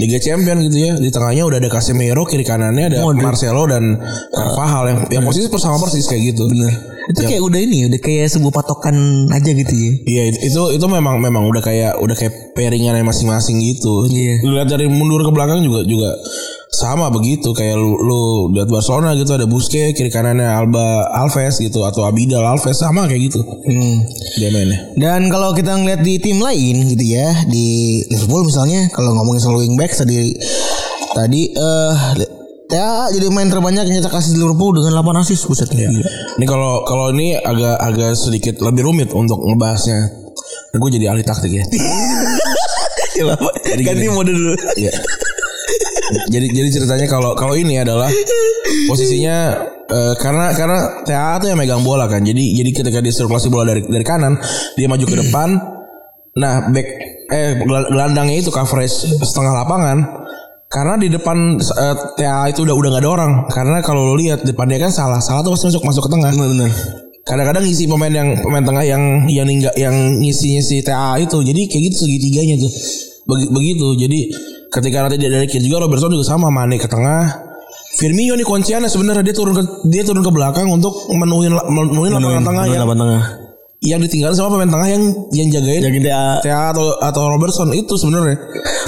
Liga Champion gitu ya. Di tengahnya udah ada Casemiro, kiri kanannya ada Marcelo dan Carvajal yang yang posisi bersama persis kayak gitu. Bener. Itu kayak udah ini, udah kayak sebuah patokan aja gitu ya. Iya itu, itu memang memang udah kayak udah kayak pairingannya masing-masing gitu. Iya. Lihat dari mundur ke belakang juga juga sama begitu kayak lu lu lihat Barcelona gitu ada Busquets kiri kanannya Alba Alves gitu atau Abidal Alves sama kayak gitu. Hmm. Dia mainnya. Dan kalau kita ngeliat di tim lain gitu ya di Liverpool misalnya kalau ngomongin soal wingback tadi tadi eh ya jadi main terbanyak yang di Liverpool dengan 8 assist buset Iya. gila. Ini kalau kalau ini agak agak sedikit lebih rumit untuk ngebahasnya. Gue jadi ahli taktik ya. Ya, Bapak, ganti mode dulu. Iya. Jadi jadi ceritanya kalau kalau ini adalah posisinya eh, karena karena TA tuh yang megang bola kan. Jadi jadi ketika dia sirkulasi bola dari dari kanan, dia maju ke depan. Nah, back eh gel- gelandangnya itu coverage setengah lapangan. Karena di depan eh, TA itu udah udah nggak ada orang. Karena kalau lo lihat depan dia kan salah, salah tuh pasti masuk masuk ke tengah. Benar. Kadang-kadang ngisi pemain yang pemain tengah yang yang ningga, yang ngisi ngisi TA itu. Jadi kayak gitu segitiganya tuh. Begi- begitu. Jadi ketika nanti dia dari kiri juga Robertson juga sama Mane ke tengah. Firmino nih kunciannya sebenarnya dia turun ke dia turun ke belakang untuk menuhin la- menuhin lapangan tengah yang lapangan tengah. yang ditinggalin sama pemain tengah yang yang jagain Jagain TA. TA atau atau Robertson itu sebenarnya.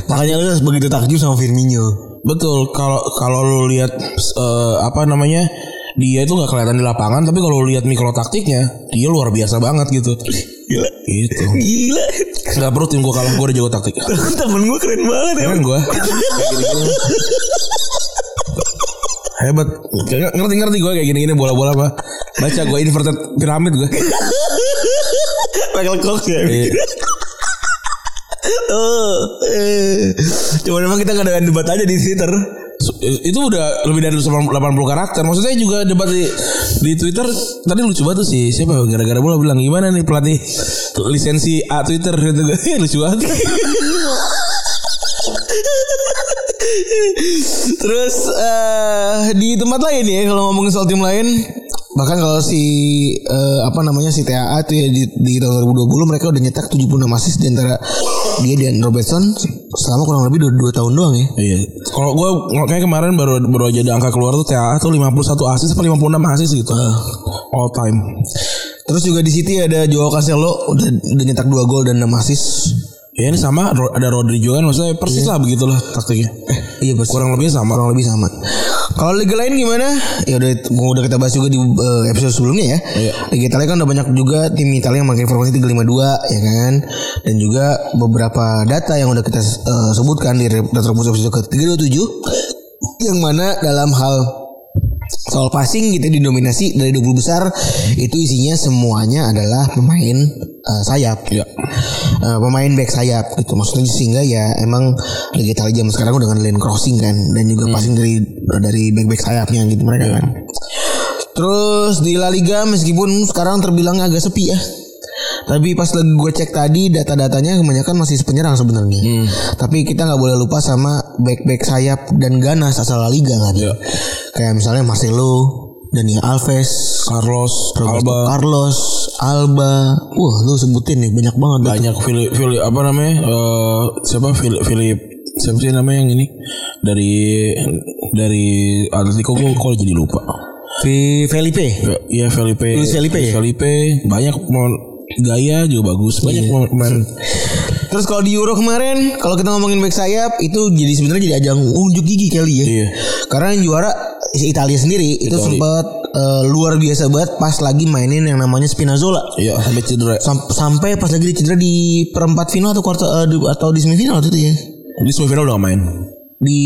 Makanya lu begitu takjub sama Firmino. Betul, kalau kalau lu lihat eh, apa namanya dia itu nggak kelihatan di lapangan, tapi kalau lu lihat mikro taktiknya dia luar biasa banget gitu. Gila. Gitu. Gila. Nggak perlu tim gue kalah, gue udah jago taktik. Temen gue keren banget ya. Keren gue. Hebat. Kayak ngerti-ngerti gue kayak gini-gini bola-bola apa. Baca gue inverted piramid gue. Michael Cox ya. Iya. Oh, eh. Cuma memang kita nggak ada debat aja di Twitter. Itu udah lebih dari 80 karakter. Maksudnya juga debat di di Twitter tadi lucu banget sih. Siapa gara-gara bola bilang gimana nih pelatih lisensi A Twitter gitu. lucu banget. Terus eh di tempat lain ya kalau ngomongin soal tim lain bahkan kalau si eh, apa namanya si TAA tuh ya di, di tahun 2020 mereka udah nyetak 76 assist di antara dia dan Robertson selama kurang lebih 2, tahun doang ya. Iya. Kalau gue kayak kemarin baru baru aja ada angka keluar tuh TAA tuh 51 asis apa 56 asis gitu. All time. Terus juga di City ada Joao Cancelo udah udah nyetak 2 gol dan 6 assist. Ya ini sama ada Rodri juga kan maksudnya persis lah begitulah taktiknya. Iya betul. Kurang lebih sama. kurang lebih sama. Kalau liga lain gimana? Ya udah mau udah kita bahas juga di eh, episode sebelumnya ya. Iya. Liga Italia kan udah banyak juga tim Italia yang pakai formasi 352 ya kan. Dan juga beberapa data yang udah kita eh, sebutkan di Retro episode ke 327 yang mana dalam hal soal passing gitu didominasi dari 20 besar itu isinya semuanya adalah pemain eh, sayap. Iya. Eh, pemain back sayap gitu maksudnya sehingga ya emang Liga Italia zaman sekarang udah dengan lane crossing kan dan juga passing dari dari back back sayapnya gitu mereka kan. Terus di La Liga meskipun sekarang terbilang agak sepi ya. Tapi pas lagi gue cek tadi data-datanya kebanyakan masih penyerang sebenarnya. Tapi kita nggak boleh lupa sama back-back sayap dan ganas asal La Liga kan. Iya. Kayak misalnya Marcelo, Dani Alves, Carlos, Roberto Alba, Carlos, Alba. Wah, lu sebutin nih banyak banget. banyak Philip Philip apa namanya? Eh siapa Philip Philip siapa sih namanya yang ini dari dari Atletico gue kok jadi lupa. Felipe. Iya Felipe. Luis Felipe ya? Felipe banyak gaya juga bagus. Banyak pemain- pemain. Terus kalau di Euro kemarin, kalau kita ngomongin back sayap itu jadi sebenarnya jadi ajang unjuk gigi kali ya. Iya. Karena yang juara Italia sendiri itu Italia. sempat eh, luar biasa banget pas lagi mainin yang namanya Spinazzola. Iya sampai cedera. Sam- sampai pas lagi cedera di perempat final atau kuarter eh, di- atau di semifinal itu ya. Di semifinal udah main. Di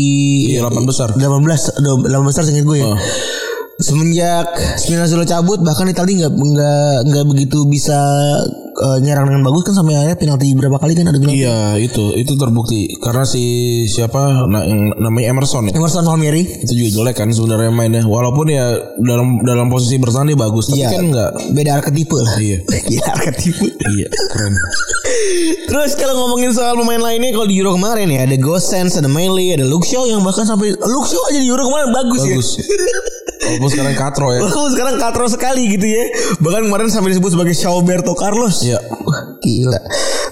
Iya 8 besar. 18 18 besar seingat gue ya. Oh. Semenjak Spinazzola cabut bahkan Italia nggak nggak nggak begitu bisa eh, nyerang dengan bagus kan sampai akhirnya penalti berapa kali kan ada bilang Iya itu itu terbukti. Karena si siapa nah, yang namanya Emerson ya? Emerson Palmieri. Itu juga jelek kan sebenarnya mainnya. Walaupun ya dalam dalam posisi bertahan dia bagus tapi Iya. kan enggak beda arketipe lah. Iya. Gila arketipe. Iya keren. Terus kalau ngomongin soal pemain lainnya kalau di Euro kemarin ya ada Gosens, ada Meili, ada Shaw yang bahkan sampai Shaw aja di Euro kemarin bagus, bagus walaupun sekarang katro ya ya. Walaupun sekarang katro sekali gitu ya. Bahkan kemarin sampai disebut sebagai Shawberto Carlos. Iya. Gila.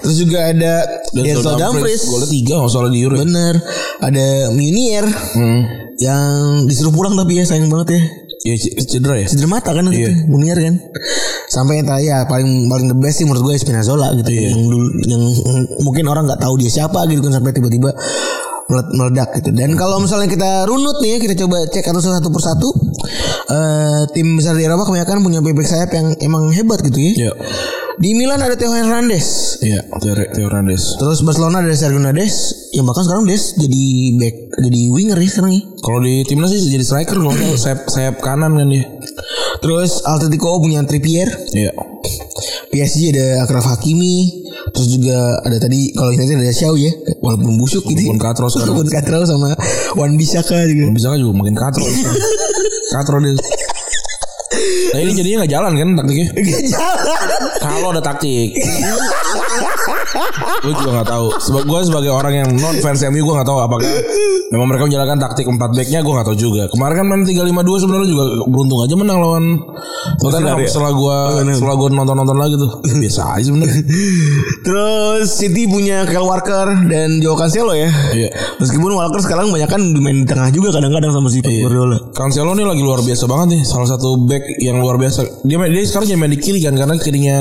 Terus juga ada Denzel Dumfries. golnya tiga nggak salah di Euro Bener. Ada Munier hmm. yang disuruh pulang tapi ya sayang banget ya. ya cedera ya Cedera mata kan Iya. gitu, Munier kan. Sampai yang tadi ya paling paling the best sih menurut gue Spinazzola gitu Iya. yang dulu yang mungkin orang nggak tahu dia siapa gitu kan sampai tiba-tiba meledak gitu. Dan kalau misalnya kita runut nih ya, kita coba cek atau satu persatu eh tim besar di Eropa kebanyakan punya bebek sayap yang emang hebat gitu ya. Iya. Di Milan ada Theo Hernandez. Iya, Theo Theo Hernandez. Terus Barcelona ada Sergio Nades yang bahkan sekarang Des jadi back jadi winger ya sekarang ya. Kalau di timnas sih jadi striker salah, sayap sayap kanan kan dia. Terus Atletico punya Trippier. Iya. PSG ada Akraf Hakimi terus juga ada tadi kalau United ada Xiao ya walaupun busuk gitu Walaupun katro walaupun katro sama Wan Bisaka juga Bisa kan juga makin katro. katro dia. Nah ini jadinya nggak jalan kan taktiknya? Gak jalan Kalau ada taktik. gue juga nggak tahu. Seba gue sebagai orang yang non fans MU gue nggak tahu apakah memang mereka menjalankan taktik 4 backnya gue nggak tahu juga. Kemarin kan main 3-5-2 sebenarnya juga beruntung aja menang lawan Tottenham ya? setelah gue setelah gue nonton nonton lagi tuh biasa aja sebenarnya. terus City punya Kyle Walker dan Joao Cancelo ya Iya. meskipun Walker sekarang banyak kan main di tengah juga kadang-kadang sama si Pep Guardiola Cancelo nih lagi luar biasa banget nih salah satu back yang luar biasa. Dia dia sekarang jadi main di kiri kan karena kirinya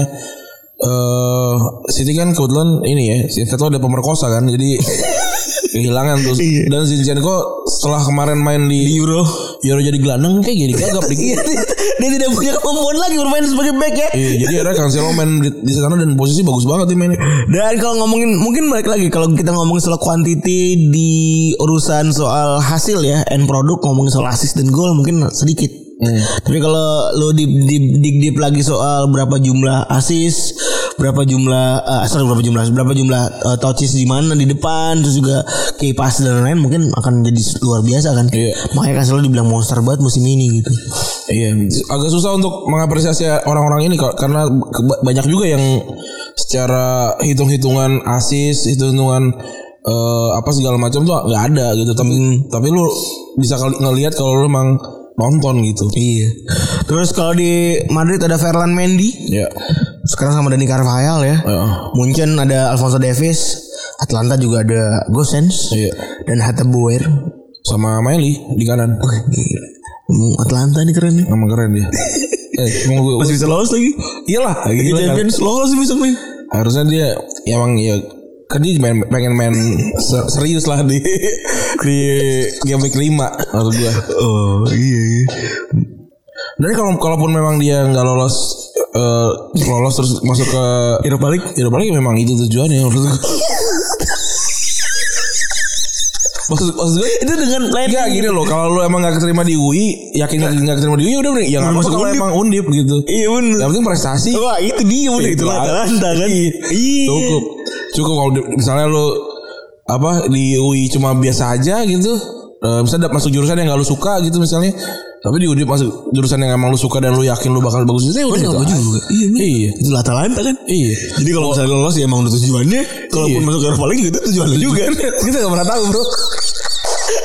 eh City kan kebetulan ini ya, Siento ada pemerkosa kan, jadi kehilangan tuh. Iya. Dan Zinchenko setelah kemarin main di, Euro Euro jadi gelandang kayak jadi gagap di Iya, dia, dia tidak punya kemampuan lagi bermain sebagai back ya Iya, jadi akhirnya Cancelo main di, di sana dan posisi bagus banget nih mainnya. Dan kalau ngomongin mungkin balik lagi kalau kita ngomongin soal quantity di urusan soal hasil ya end produk ngomongin soal assist dan gol mungkin sedikit. Tapi kalau lo di di dig deep lagi soal berapa jumlah assist, berapa jumlah eh, sorry berapa jumlah berapa jumlah eh, touches di mana di depan terus juga key pass dan lain-lain mungkin akan jadi luar biasa kan. Iya. Makanya kan selalu dibilang monster banget musim ini gitu. Iya, agak susah untuk mengapresiasi orang-orang ini kok karena banyak juga yang secara hitung-hitungan asis, hitung-hitungan eh, apa segala macam tuh nggak ada gitu. Tapi tapi lu bisa kali ngelihat kalau lu emang nonton gitu. Iya. Terus kalau di Madrid ada Ferland Mendy, Ya. Sekarang sama Dani Carvajal ya. Heeh. Munchen ada Alfonso Davis, Atlanta juga ada Gosens Iya. dan Hatta Boer. Sama Miley di kanan. Gila. Hmm, Atlanta nih keren nih. Emang keren dia. eh, emang gue, Masih bisa lolos lagi. iyalah, Lagi gila kan. Champions lolos bisa main. Harusnya dia ya emang ya kan dia main, pengen main se- serius lah di di game week 5 maksud gua. Oh iya. iya. Dan kalau kalaupun memang dia nggak lolos eh, lolos terus masuk ke Eropa League. Eropa League memang itu tujuannya menurut gue. maksud maksud gue Itu dengan plan Enggak gini loh Kalau lu emang gak keterima di UI Yakin gak, gak keterima di UI Udah bener Ya gak Masuk kalau emang undip gitu. Iya bener. Yang penting prestasi. Wah itu dia udah itu Itu Atalanta kan. Iya. Cukup. Cukup kalau misalnya lu Apa Di UI cuma biasa aja gitu. Eh, Misalnya masuk jurusan yang gak lu suka gitu misalnya Tapi di UNDIP masuk jurusan yang emang lu suka Dan lu yakin lu bakal bagus itu ya udah nggak gitu juga. Iya, bener. Iya Itu Atalanta kan. Iya Jadi kalau misalnya lolos ya emang udah tujuannya. Kalaupun Iya. masuk ke Eropa League itu tujuannya juga. Kita gak pernah tahu bro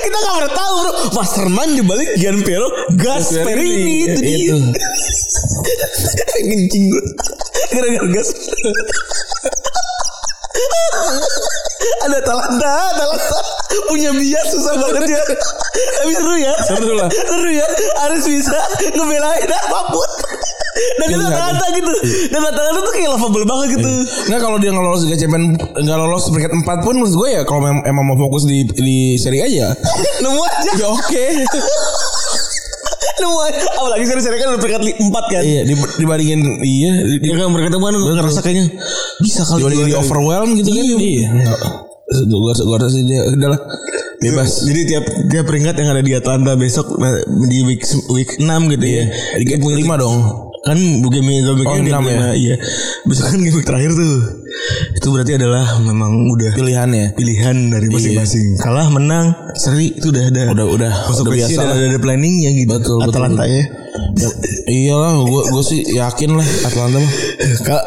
Kita gak pernah tahu bro. Mastermind dibalik Gianpiero Gasperini itu dia. Itu. Ngencing gue. Gara-gara gas. Ada Atalanta, Atalanta punya bias susah banget ya. Tapi seru ya. Seru lah. Seru ya. Harus bisa ngebelain apa pun. Dan itu Pilihan. Atalanta gitu. Dan Atalanta tuh kayak lovable banget gitu. Nggak kalau dia nggak lolos Liga Champion nggak lolos peringkat 4 pun menurut gue ya kalau emang mau fokus di di seri aja Nemu aja. ya oke Aja. Apalagi seri-seri kan udah peringkat empat kan. iya di- dibandingin iya di, di, Ya kan mereka kan ngerasa kayaknya bisa kali dibandingin di overwhelm gitu kan iya gue gue rasa sih dia udahlah Bebas. Jadi tiap tiap peringkat yang ada di Atlanta besok di week week 6 gitu ya. Di game kelima dong. Kan game game game Oh, game ya? Iya. Besok kan game terakhir tuh. Itu berarti adalah memang udah Pilihannya. pilihan dari masing-masing. Kalah menang seri itu udah ada. Udah udah Masuk udah biasa biasa ada, ada planningnya gitu. Betul, betul, Atalanta ya. Ya, iyalah, gue gue sih yakin lah Atlanta mah. Kak,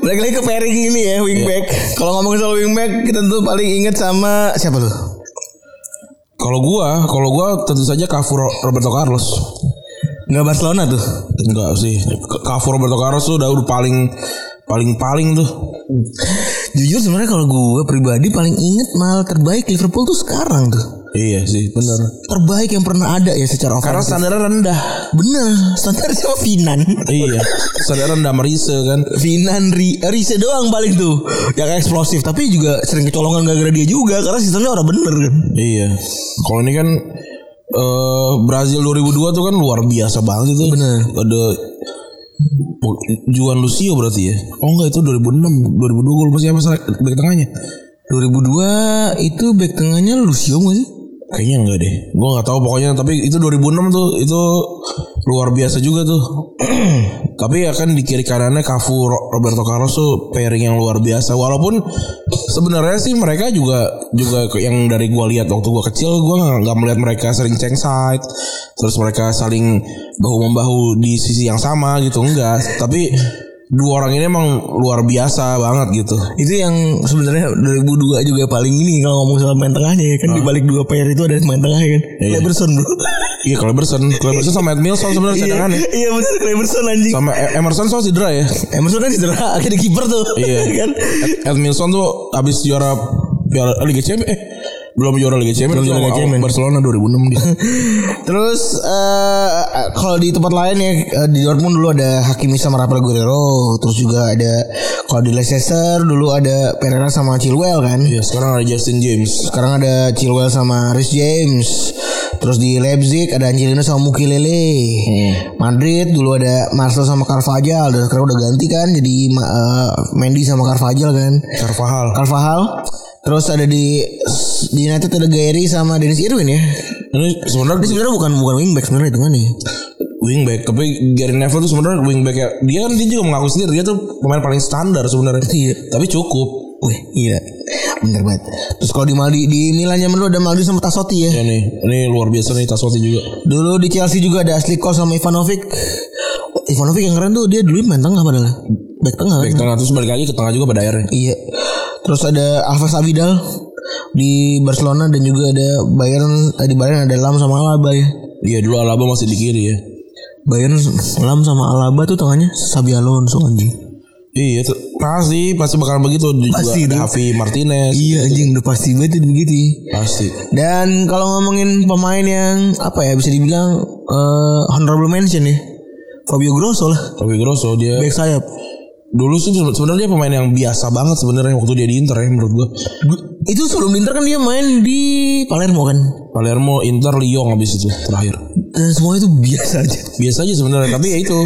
balik lagi ke pairing ini ya wingback. Kalau ngomongin soal wingback, kita tentu paling inget sama siapa lu? Kalau gua, kalau gua tentu saja Cafu Ro- Roberto Carlos. Nggak Barcelona tuh. Enggak sih. Cafu Roberto Carlos tuh udah udah paling paling paling tuh. Jujur sebenarnya kalau gue pribadi paling inget malah terbaik Liverpool tuh sekarang tuh. Iya sih, benar. Terbaik yang pernah ada ya secara Karena offensive. standarnya rendah. Bener, standar sama Finan. iya, standar rendah Marise kan. Finan Ri, Rize doang paling tuh yang eksplosif tapi juga sering kecolongan gara-gara dia juga karena sistemnya orang bener kan. Iya. Kalau ini kan eh Brazil 2002 tuh kan luar biasa banget itu. Bener. Ada Juan Lucio berarti ya? Oh enggak itu 2006, 2002 gue lupa siapa back tengahnya. 2002 itu back tengahnya Lucio gak sih? Kayaknya enggak deh. Gue nggak tahu pokoknya tapi itu 2006 tuh itu luar biasa juga tuh. tapi ya kan di kiri kanannya Cafu Ro- Roberto Carlos tuh pairing yang luar biasa. Walaupun sebenarnya sih mereka juga juga yang dari gua lihat waktu gua kecil nggak nggak melihat mereka sering ceng side. Terus mereka saling bahu membahu di sisi yang sama gitu enggak. Tapi dua orang ini emang luar biasa banget gitu. Itu yang sebenarnya 2002 juga paling ini kalau ngomong soal main tengahnya ya kan di balik dua pair itu ada main tengah ya kan. Iya. Cleberson bro. Iya Cleberson, Cleberson sama Ed Milson sebenarnya iya, cadangan ya. iya bener Cleberson anjing. Sama E- Emerson soal cedera ya. Emerson kan cedera akhirnya kiper tuh. Iya. kan. Ed Milson tuh habis juara Piala Liga Champions eh belum juara Liga Champions Belum juara Liga Champions. Barcelona 2006 dia. Terus eh kalau di tempat lain ya eh, di Dortmund dulu ada Hakimi sama Rafael Guerrero, terus juga ada kalau di Leicester dulu ada Pereira sama Chilwell kan. Iya, sekarang ada Justin James. Sekarang ada Chilwell sama Rhys James. Terus di Leipzig ada Angelino sama Mukilele. Madrid dulu ada Marcelo sama Carvajal dan sekarang udah ganti kan jadi eh, Mendy sama Carvajal kan. Carvajal. Carvajal. Terus ada di di United ada Gary sama Dennis Irwin ya. Ini sebenarnya sebenarnya bukan bukan wingback sebenarnya itu kan ya. wingback, tapi Gary Neville tuh sebenarnya wingback ya. Dia kan dia juga mengaku sendiri dia tuh pemain paling standar sebenarnya. Iya. Tapi cukup. Wih, iya. Bener banget. Terus kalau di Maldi di Milan zaman dulu ada Maldi sama Tassotti ya. Ya nih, ini luar biasa nih Tasoti juga. Dulu di Chelsea juga ada Ashley Cole sama Ivanovic. Ivanovic yang keren tuh dia dulu main tengah padahal. Back tengah. kan? Back tengah terus balik lagi ke tengah juga pada akhirnya. Iya. Terus ada Alves Abidal di Barcelona dan juga ada Bayern eh, di Bayern ada Lam sama Alaba ya. Iya dulu Alaba masih di kiri ya. Bayern Lam sama Alaba tuh tengahnya Sabi Alonso anjing. Iya, tuh, pasti pasti bakalan begitu. Pasti, juga ada. Javi Martinez. Iya anjing udah pasti banget itu begitu. Pasti. Dan kalau ngomongin pemain yang apa ya bisa dibilang eh, honorable mention ya. Fabio Grosso lah, Tapi Grosso dia back sayap. Dulu sih sebenarnya pemain yang biasa banget sebenarnya waktu dia di Inter ya menurut gua. Itu sebelum Inter kan dia main di Palermo kan. Palermo, Inter, Lyon habis itu terakhir. Dan semua itu biasa aja. Biasa aja sebenarnya, tapi ya itu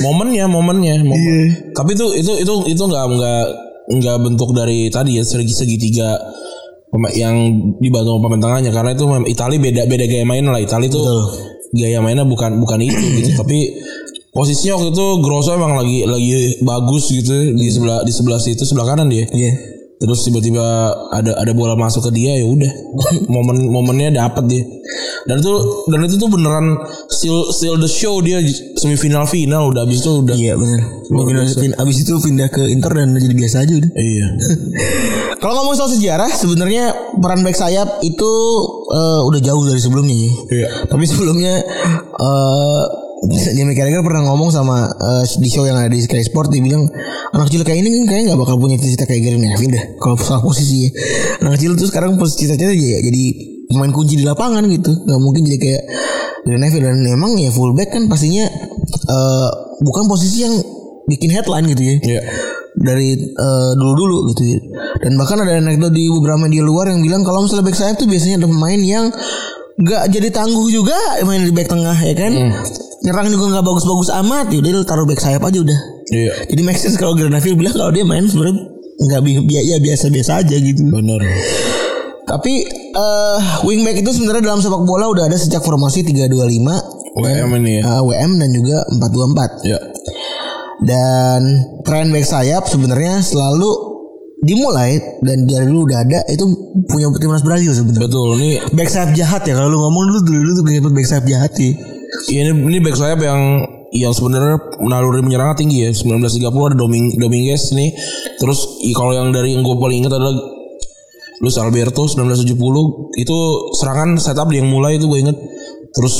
momennya, momennya. Momen. Iya. Tapi itu itu itu itu nggak nggak nggak bentuk dari tadi ya segi segitiga yang dibantu pemain tengahnya karena itu memang Italia beda beda gaya main lah. Italia itu gaya mainnya bukan bukan itu gitu, tapi posisinya waktu itu Grosso emang lagi lagi bagus gitu di sebelah di sebelah situ sebelah kanan dia. Iya. Terus tiba-tiba ada ada bola masuk ke dia ya udah momen momennya dapat dia dan itu dan itu tuh beneran still still the show dia semifinal final udah habis itu udah Iya benar. Mungkin pin- abis itu pindah ke Inter dan jadi biasa aja udah. iya Kalau ngomong soal sejarah, sebenarnya peran back sayap itu eh, udah jauh dari sebelumnya ya. Iya. Tapi sebelumnya eh Jamie Carragher pernah ngomong sama eh, di show yang ada di Sky Sport dia bilang anak kecil kayak ini kan kayaknya nggak bakal punya cita-cita kayak Gary Neville dah kalau soal posisi ya. Anak kecil tuh sekarang posisi cita-cita ya jadi pemain kunci di lapangan gitu nggak mungkin jadi kayak Gary Neville dan memang ya fullback kan pastinya eh, bukan posisi yang bikin headline gitu ya iya dari eh, dulu-dulu gitu ya. Dan bahkan ada anekdot di beberapa media luar yang bilang kalau misalnya back sayap tuh biasanya ada pemain yang nggak jadi tangguh juga main di back tengah ya kan. Nyerang juga nggak bagus-bagus amat, ya udah lu taruh back sayap aja udah. iya Jadi make sense kalau Granaville bilang kalau dia main sebenarnya nggak bi ya biasa-biasa aja gitu. benar Tapi eh wingback itu sebenarnya dalam sepak bola udah ada sejak formasi 325 WM ini ya. eh, WM dan juga 424. Ya. Dan tren back sayap sebenarnya selalu dimulai dan dari dulu udah ada itu punya timnas Brazil sebenarnya. Betul. Ini Back sayap jahat ya kalau lu ngomong dulu dulu dulu tuh back sayap jahat sih. ya ini ini back sayap yang yang sebenarnya naluri menyerangnya tinggi ya. 1930 ada Doming, Dominguez nih. Terus i- kalau yang dari yang gue paling ingat adalah Luis Alberto 1970 itu serangan setup yang mulai itu gue inget. Terus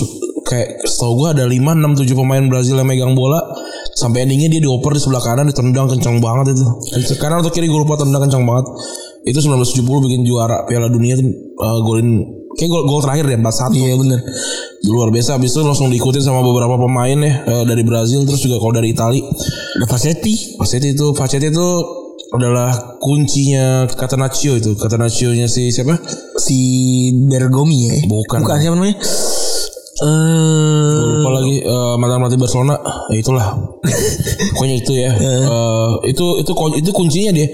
kayak setahu gue ada 5 6 7 pemain Brazil yang megang bola sampai endingnya dia dioper di sebelah kanan ditendang kencang banget itu. Kanan atau kiri gue lupa tendang kencang banget. Itu 1970 bikin juara Piala Dunia eh, golin kayak gol, gol terakhir deh 4-1. Iya bener. luar biasa habis itu langsung diikutin sama beberapa pemain ya eh, dari Brazil terus juga kalau dari Itali Ada Facetti. Facetti itu Facetti itu adalah kuncinya Catenaccio itu Catenaccio nya si siapa Si Bergomi ya. Bukan. Bukan siapa namanya? Eh lupa lagi eh, mantan pelatih Barcelona. Ya itulah. Pokoknya itu ya. Eh, itu itu kun- itu kuncinya dia.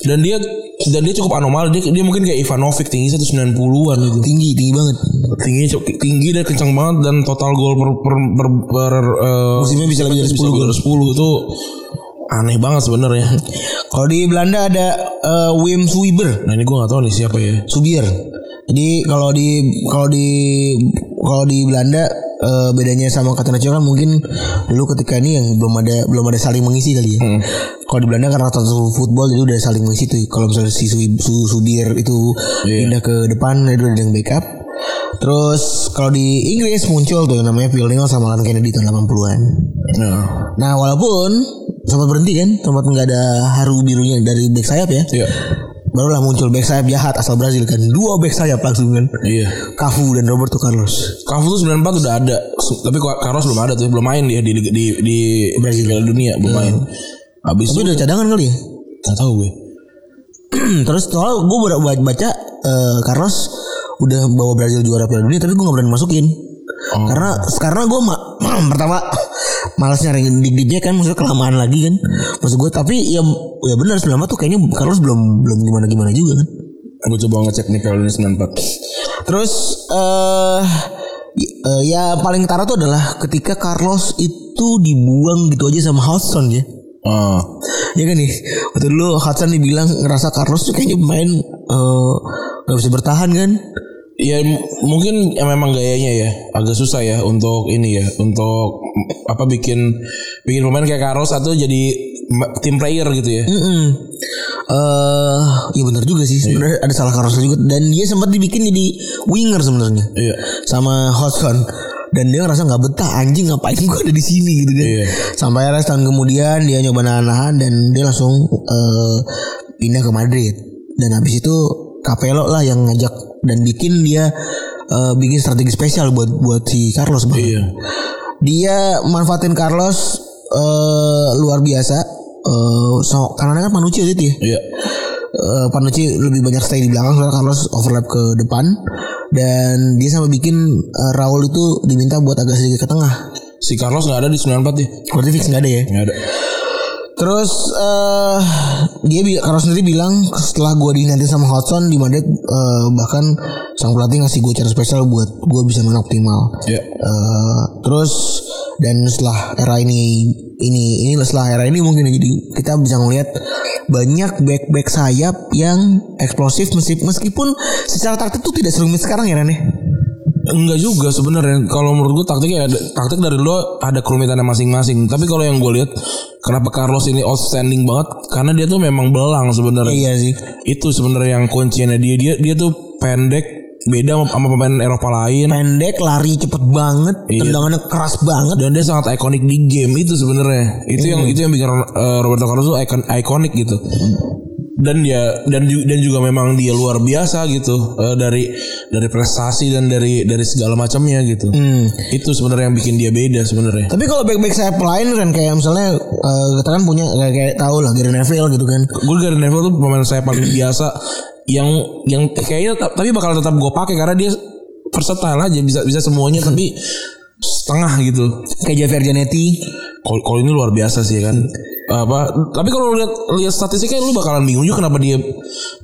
Dan dia dan dia cukup anomali. Dia dia mungkin kayak Ivanovic tinggi 190-an gitu. Tinggi tinggi banget. tinggi tinggi dan kencang banget dan total gol per per, per, per, eh, Musimnya bisa lebih dari 10 bisa lebih dari 10 itu aneh banget sebenarnya. Kalau di Belanda ada eh, Wim Swiber. nah ini gue gak tahu nih siapa ya. Subier. Jadi kalau di kalau di kalau di Belanda eh, bedanya sama Catenaccio kan mungkin dulu ketika ini yang belum ada belum ada saling mengisi kali ya. Kalau di Belanda karena satu football jadi udah saling mengisi tuh. Kalau misalnya si Su- Subier itu Iya. pindah ke depan itu ada yang backup. Terus kalau di Inggris muncul tuh namanya Phil Neal sama Alan Kennedy tahun 80-an. nah Nah walaupun sempat berhenti kan, sempat nggak ada haru birunya dari back sayap ya. iya Barulah muncul back sayap jahat asal Brazil kan. Dua back sayap langsung kan. iya Cafu dan Roberto Carlos. Cafu tuh 94 udah ada tapi Carlos belum ada tuh belum main dia di di di Brazil Piala Dunia belum main habis Tapi itu udah cadangan kali ya. gak tahu gue Terus soal gue baru baca eh, Carlos udah bawa Brazil juara Piala Dunia tapi gue gak berani masukin. Karena karena gue ma pertama malas nyari dik-diknya kan maksudnya kelamaan lagi kan. Maksud gue tapi ya ya benar selama tuh kayaknya Carlos belum belum gimana gimana juga kan. gue coba ngecek nih Dunia 94 Terus eh y- eh, ya paling ketara tuh adalah ketika Carlos itu dibuang gitu aja sama Hudson ya. ah Ya kan nih Waktu dulu Hudson dibilang ngerasa Carlos tuh kayaknya pemain eh, Gak bisa bertahan kan Ya mungkin ya memang gayanya ya agak susah ya untuk ini ya untuk mm, apa bikin bikin pemain kayak Carlos atau jadi team player gitu ya. Mm-mm. Eh, Iya benar juga sih sebenarnya ada salah Carlos juga Dan dia sempat dibikin jadi winger sebenarnya Iya. Sama Hudson dan dia ngerasa nggak betah anjing ngapain gua ada di sini gitu kan Iya. sampai akhirnya setahun kemudian dia nyoba nahan-nahan dan dia langsung eh, pindah ke Madrid dan habis itu Capello lah yang ngajak dan bikin dia eh, bikin strategi spesial buat buat si Carlos bang Iya. dia manfaatin Carlos eh, luar biasa eh so karena kan Panucci waktu itu ya Iya. Eh, Panucci lebih banyak stay di belakang soalnya Carlos overlap ke depan dan dia sampai bikin eh, Raul itu diminta buat agak sedikit ke tengah Si Carlos nggak ada di 94 ya? berarti fix nggak ada ya Nggak ada. Terus eh dia Carlos sendiri bilang setelah gue dinanti sama Hudson di Madrid eh, bahkan sang pelatih ngasih gue cara spesial buat gue bisa main optimal Iya. Eh, terus dan setelah era ini ini ini setelah era ini mungkin jadi kita bisa ngelihat banyak back back sayap yang eksplosif meski- meskipun secara taktik tuh tidak serumit sekarang ya Ren ya? Enggak juga sebenarnya. Kalau menurut gue taktiknya ada taktik dari lo ada kerumitannya masing-masing. Tapi kalau yang gue lihat kenapa Carlos ini outstanding banget karena dia tuh memang belang sebenarnya. Iya sih. Itu sebenarnya yang kuncinya dia dia dia tuh pendek beda sama- pemain Eropa lain Pendek, lari cepet banget, Iya. tendangannya keras banget. dan dia sangat ikonik di game itu sebenarnya. Itu yang itu yang bikin eh, Roberto Carlos tuh ikon ikonik gitu. Dan dia dan ju- dan juga memang dia luar biasa gitu eh, dari dari prestasi dan dari dari segala macamnya gitu. Hmm. Itu sebenarnya yang bikin dia beda sebenarnya. Tapi kalau back back sayap lain kan kayak misalnya eh, kita kan punya kayak, kayak tahu lah Gary Neville gitu kan. Gue Gary Neville tuh pemain saya paling biasa yang yang kayaknya ta- tapi bakal tetap gue pakai karena dia versatile aja bisa bisa semuanya tapi setengah gitu. Kayak Javier Zanetti. Kalau kalau ini luar biasa sih kan. Apa tapi kalau lihat lihat statistiknya lu bakalan bingung juga kenapa dia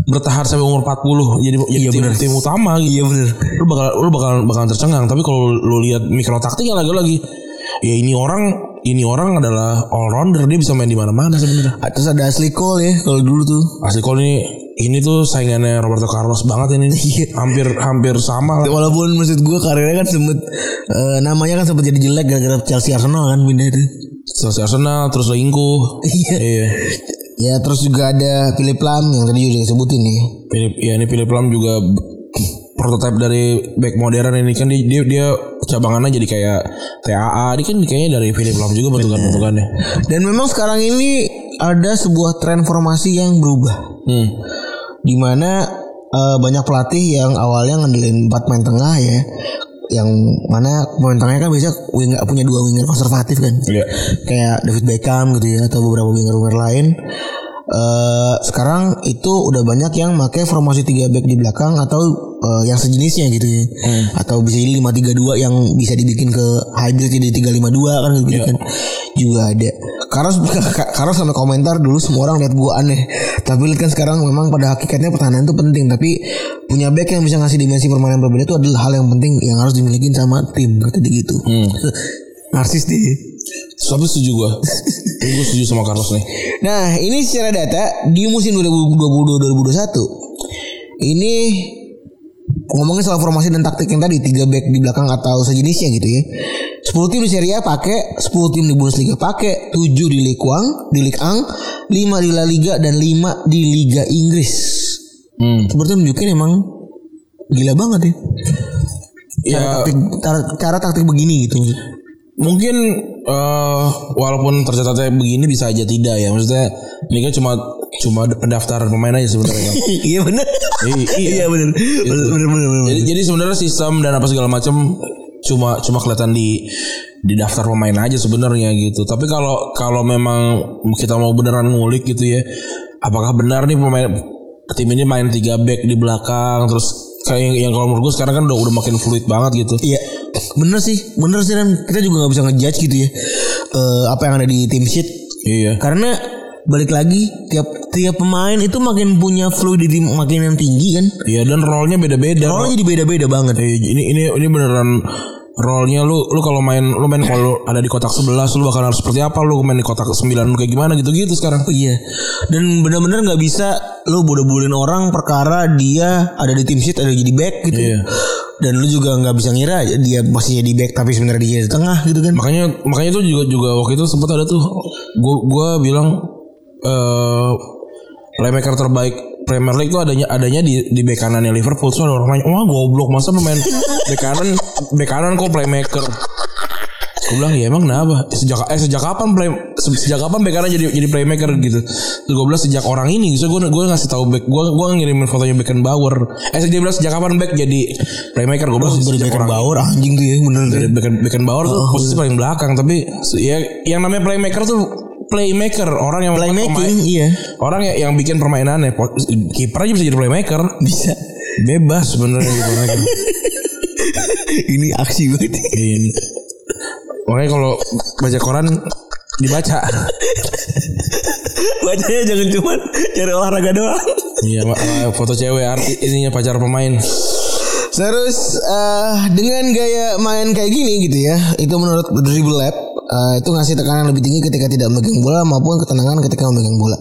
bertahan sampai umur 40 jadi jadi tim, tim utama gitu. Iya bener. Lu bakal lu bakalan bakalan tercengang tapi kalau lu lihat mikro taktiknya lagi-lagi ya ini orang ini orang adalah all rounder dia bisa main di mana-mana sebenarnya. Terus ada Asli Cole ya kalau dulu tuh. Asli kalau ini ini tuh saingannya Roberto Carlos banget ini. hampir hampir sama lah. Walaupun maksud gue karirnya kan sempet eh, namanya kan sempet jadi jelek gara-gara Chelsea Arsenal kan pindah itu. Selesai Arsenal terus selingkuh. Iya. Iya. Ya terus juga ada Philip Lam yang tadi udah disebutin nih. Philip ya ini Philip Lam juga prototipe dari back modern ini kan dia dia, dia cabangannya jadi kayak TAA ini kan kayaknya dari Philip Lam juga bentukan-bentukannya. Dan memang sekarang ini ada sebuah tren formasi yang berubah. Hmm. Di mana eh, banyak pelatih yang awalnya ngandelin empat main tengah ya. Yang mana pemain kan biasa winger, punya dua winger konservatif kan. Iya. Kayak David Beckham gitu ya atau beberapa winger-winger lain. Eh sekarang itu udah banyak yang pakai formasi 3 back di belakang atau eh, yang sejenisnya gitu ya. Atau bisa jadi 532 yang bisa dibikin ke hybrid jadi 352 kan gitu kan. Juga ada. Karena karena sampai komentar dulu semua orang lihat gua aneh. Tapi lihat kan sekarang memang pada hakikatnya pertahanan itu penting tapi punya back yang bisa ngasih dimensi permainan berbeda itu adalah hal yang penting yang harus dimiliki sama tim kata dia gitu. Narsis deh. Tapi setuju gue. gue setuju sama Carlos nih. Nah, ini secara data di musim 2020-2021 ini ngomongin soal formasi dan taktik yang tadi tiga back di belakang atau sejenisnya gitu ya. 10 tim di Serie A pakai, 10 tim di Bundesliga pakai, 7 di Ligue 1, di Ligue 1, 5 di La Liga dan 5 di Liga Inggris. Hmm. Seperti nunjukin emang gila banget ya. Ya Cara taktik, cara, cara taktik begini gitu. mungkin eh walaupun tercatatnya begini bisa aja tidak ya. Maksudnya ini kan cuma cuma pendaftaran pemain aja sebenarnya. kan. iya benar. Iya. Iya benar. Benar benar benar. Jadi, jadi sebenarnya sistem dan apa segala macam cuma cuma kelihatan di di daftar pemain aja sebenarnya gitu. Tapi kalau kalau memang kita mau beneran ngulik gitu ya, apakah benar nih pemain tim ini main tiga back di belakang terus kayak yang, yang kalau menurut gue sekarang kan udah udah makin fluid banget gitu. Iya, bener sih, bener sih dan kita juga nggak bisa ngejudge gitu ya Eh, apa yang ada di tim sheet Iya. karena balik lagi tiap tiap pemain itu makin punya fluidity makin yang tinggi kan. Iya dan role-nya beda-beda. Role jadi beda-beda banget. Eh, ini ini ini beneran role-nya lu lu kalau main lu main kalau ada di kotak 11 lu bakal harus seperti apa lu main di kotak 9 lu kayak gimana gitu-gitu sekarang. Oh, iya. Dan benar-benar nggak bisa lu bodoh-bodohin orang perkara dia ada di tim sheet ada jadi back gitu. Iya. Dan lu juga nggak bisa ngira dia masih jadi back tapi sebenarnya dia di tengah gitu kan. Makanya makanya itu juga juga waktu itu sempat ada tuh gua gua bilang eh playmaker terbaik Premier League itu adanya adanya di di bek kanannya Liverpool. So ada orang nanya, "Wah, goblok masa pemain bek kanan bek kanan kok playmaker?" Gue bilang ya emang kenapa? Sejak eh sejak kapan play se- sejak kapan bek kanan jadi jadi playmaker gitu? Terus gue bilang sejak orang ini. So gue gue ngasih tahu bek gue gue ngirimin fotonya Beckenbauer. Eh dia bilang sejak kapan bek jadi playmaker? Gue bilang sejak orang Bauer anjing tuh ya bener dari Becken Beckenbauer tuh posisi paling belakang tapi ya yang namanya playmaker tuh playmaker orang yang Playmaking iya. orang yang, yang bikin permainannya kiper aja bisa jadi playmaker Bisa. bebas sebenarnya jadi playmaker Ini aksi banget. ini makanya kalau baca koran dibaca Bacanya jangan cuma cari olahraga doang. iya foto cewek arti ininya pacar pemain Terus eh, dengan gaya main kayak gini gitu ya, itu menurut Dribble Lab eh, itu ngasih tekanan lebih tinggi ketika tidak memegang bola maupun ketenangan ketika memegang bola.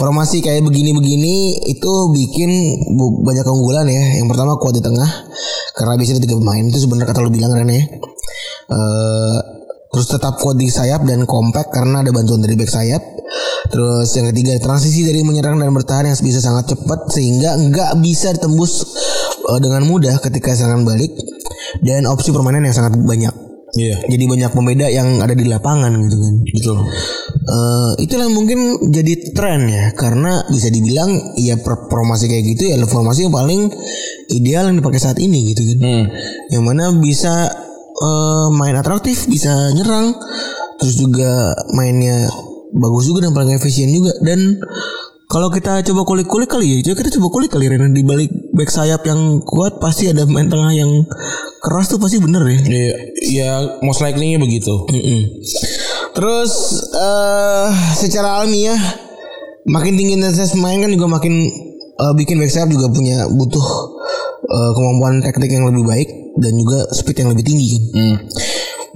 Formasi kayak begini-begini itu bikin banyak keunggulan ya. Yang pertama kuat di tengah karena biasanya tiga pemain itu sebenarnya kata lu bilang Ren ya. Eh, terus tetap kuat di sayap dan compact karena ada bantuan dari back sayap. Terus yang ketiga transisi dari menyerang dan bertahan yang bisa sangat cepat sehingga nggak bisa ditembus eh, dengan mudah ketika serangan balik dan opsi permainan yang sangat banyak. iya Jadi banyak pembeda yang ada di lapangan gitu kan. betul Eh, itulah mungkin jadi tren ya karena bisa dibilang ya per- formasi kayak gitu ya formasi yang paling ideal yang dipakai saat ini gitu kan. hmm. Yang mana bisa eh, main atraktif, bisa nyerang, terus juga mainnya bagus juga dan paling efisien juga. Dan kalau kita coba kulik-kulik kali ya, coba kita coba kulik kali Rena di balik back sayap yang kuat pasti ada main tengah yang keras tuh pasti bener ya. iya ya most likely begitu. Mm-mm. Terus eh secara alamiah makin tinggi intensitas main kan juga makin eh, bikin back sayap juga punya butuh eh, kemampuan teknik yang lebih baik dan juga speed yang lebih tinggi kan.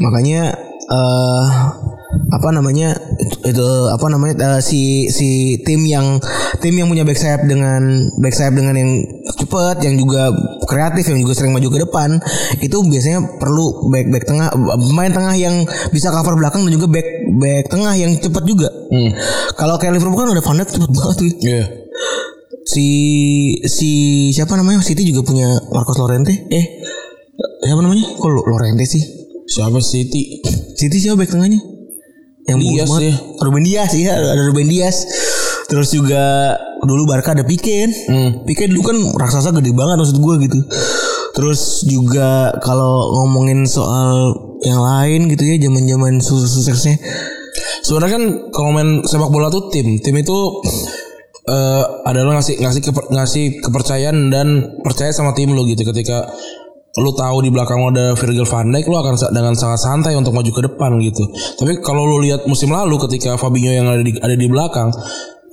Makanya eh apa namanya itu, itu apa namanya eh, si si tim yang tim yang punya back sayap dengan back sayap dengan yang cepat yang juga kreatif yang juga sering maju ke depan itu biasanya perlu back back tengah pemain tengah yang bisa cover belakang dan juga back back tengah yang cepat juga. Kalau kayak Liverpool kan ada Van Dijk cepet banget tuh. Iya. Si si siapa namanya City juga punya Marcos Llorente. Eh siapa namanya? Kok Llorente sih? Siapa City? City siapa back tengahnya? Yang banget. ya. Ruben Dias iya ada Ruben Dias. Terus juga dulu Barca ada Pique kan. Pique dulu kan raksasa gede banget maksud gue gitu. Terus juga kalau ngomongin soal yang lain gitu ya zaman-zaman sukses-suksesnya Sebenarnya kan kalau main sepak bola tuh tim, tim itu eh adalah ngasih ngasih keper- ngasih kepercayaan dan percaya sama tim lo gitu ketika lu tahu di belakang lo ada Virgil van Dijk lu akan dengan sangat santai untuk maju ke depan gitu. Tapi kalau lu lihat musim lalu ketika Fabinho yang ada di ada di belakang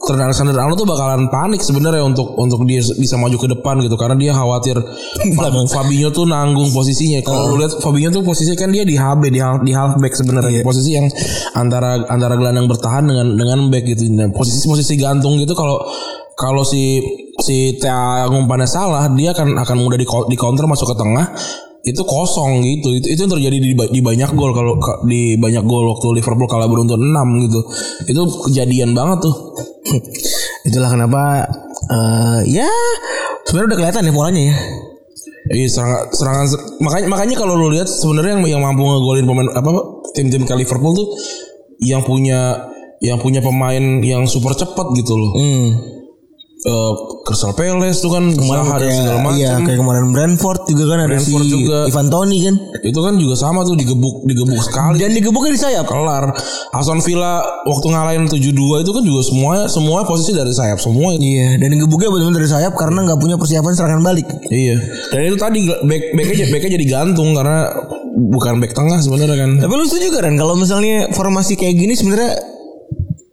Trent Alexander Arnold tuh bakalan panik sebenarnya untuk untuk dia bisa maju ke depan gitu karena dia khawatir Fa- Fabinho tuh nanggung posisinya. Kalau lu lihat Fabinho tuh posisinya kan dia di HB di half, di halfback sebenarnya posisi yang antara antara gelandang bertahan dengan dengan back gitu. Nah, posisi posisi gantung gitu kalau kalau si si Tia ngumpannya salah dia akan akan mudah di, di counter masuk ke tengah itu kosong gitu itu itu yang terjadi di, di banyak gol kalau ka- di banyak gol waktu Liverpool kalah beruntun 6 gitu itu kejadian banget tuh Itulah kenapa eh ya sebenarnya udah kelihatan ya polanya ya. Iya serangan, serangan makanya makanya kalau lu lihat sebenarnya yang yang mampu ngegolin pemain apa tim-tim ke Liverpool tuh yang punya yang punya pemain yang super cepat gitu loh. Hmm. Eh, Crystal Palace tuh kan Kemarin Zaha dan kayak, segala macam. iya, kayak kemarin Brentford juga kan ada Brentford si juga. Ivan Toni kan. Itu kan juga sama tuh digebuk digebuk sekali. Dan digebuknya di sayap. kelar. Aston Villa waktu ngalahin 7-2 itu kan juga semua semua posisi dari sayap semua itu. Iya, dan digebuknya benar-benar dari sayap karena nggak punya persiapan serangan balik. Iya. Dan itu tadi back backnya backnya jadi gantung karena bukan back tengah sebenarnya kan. Tapi lu setuju kan kalau misalnya formasi kayak gini sebenarnya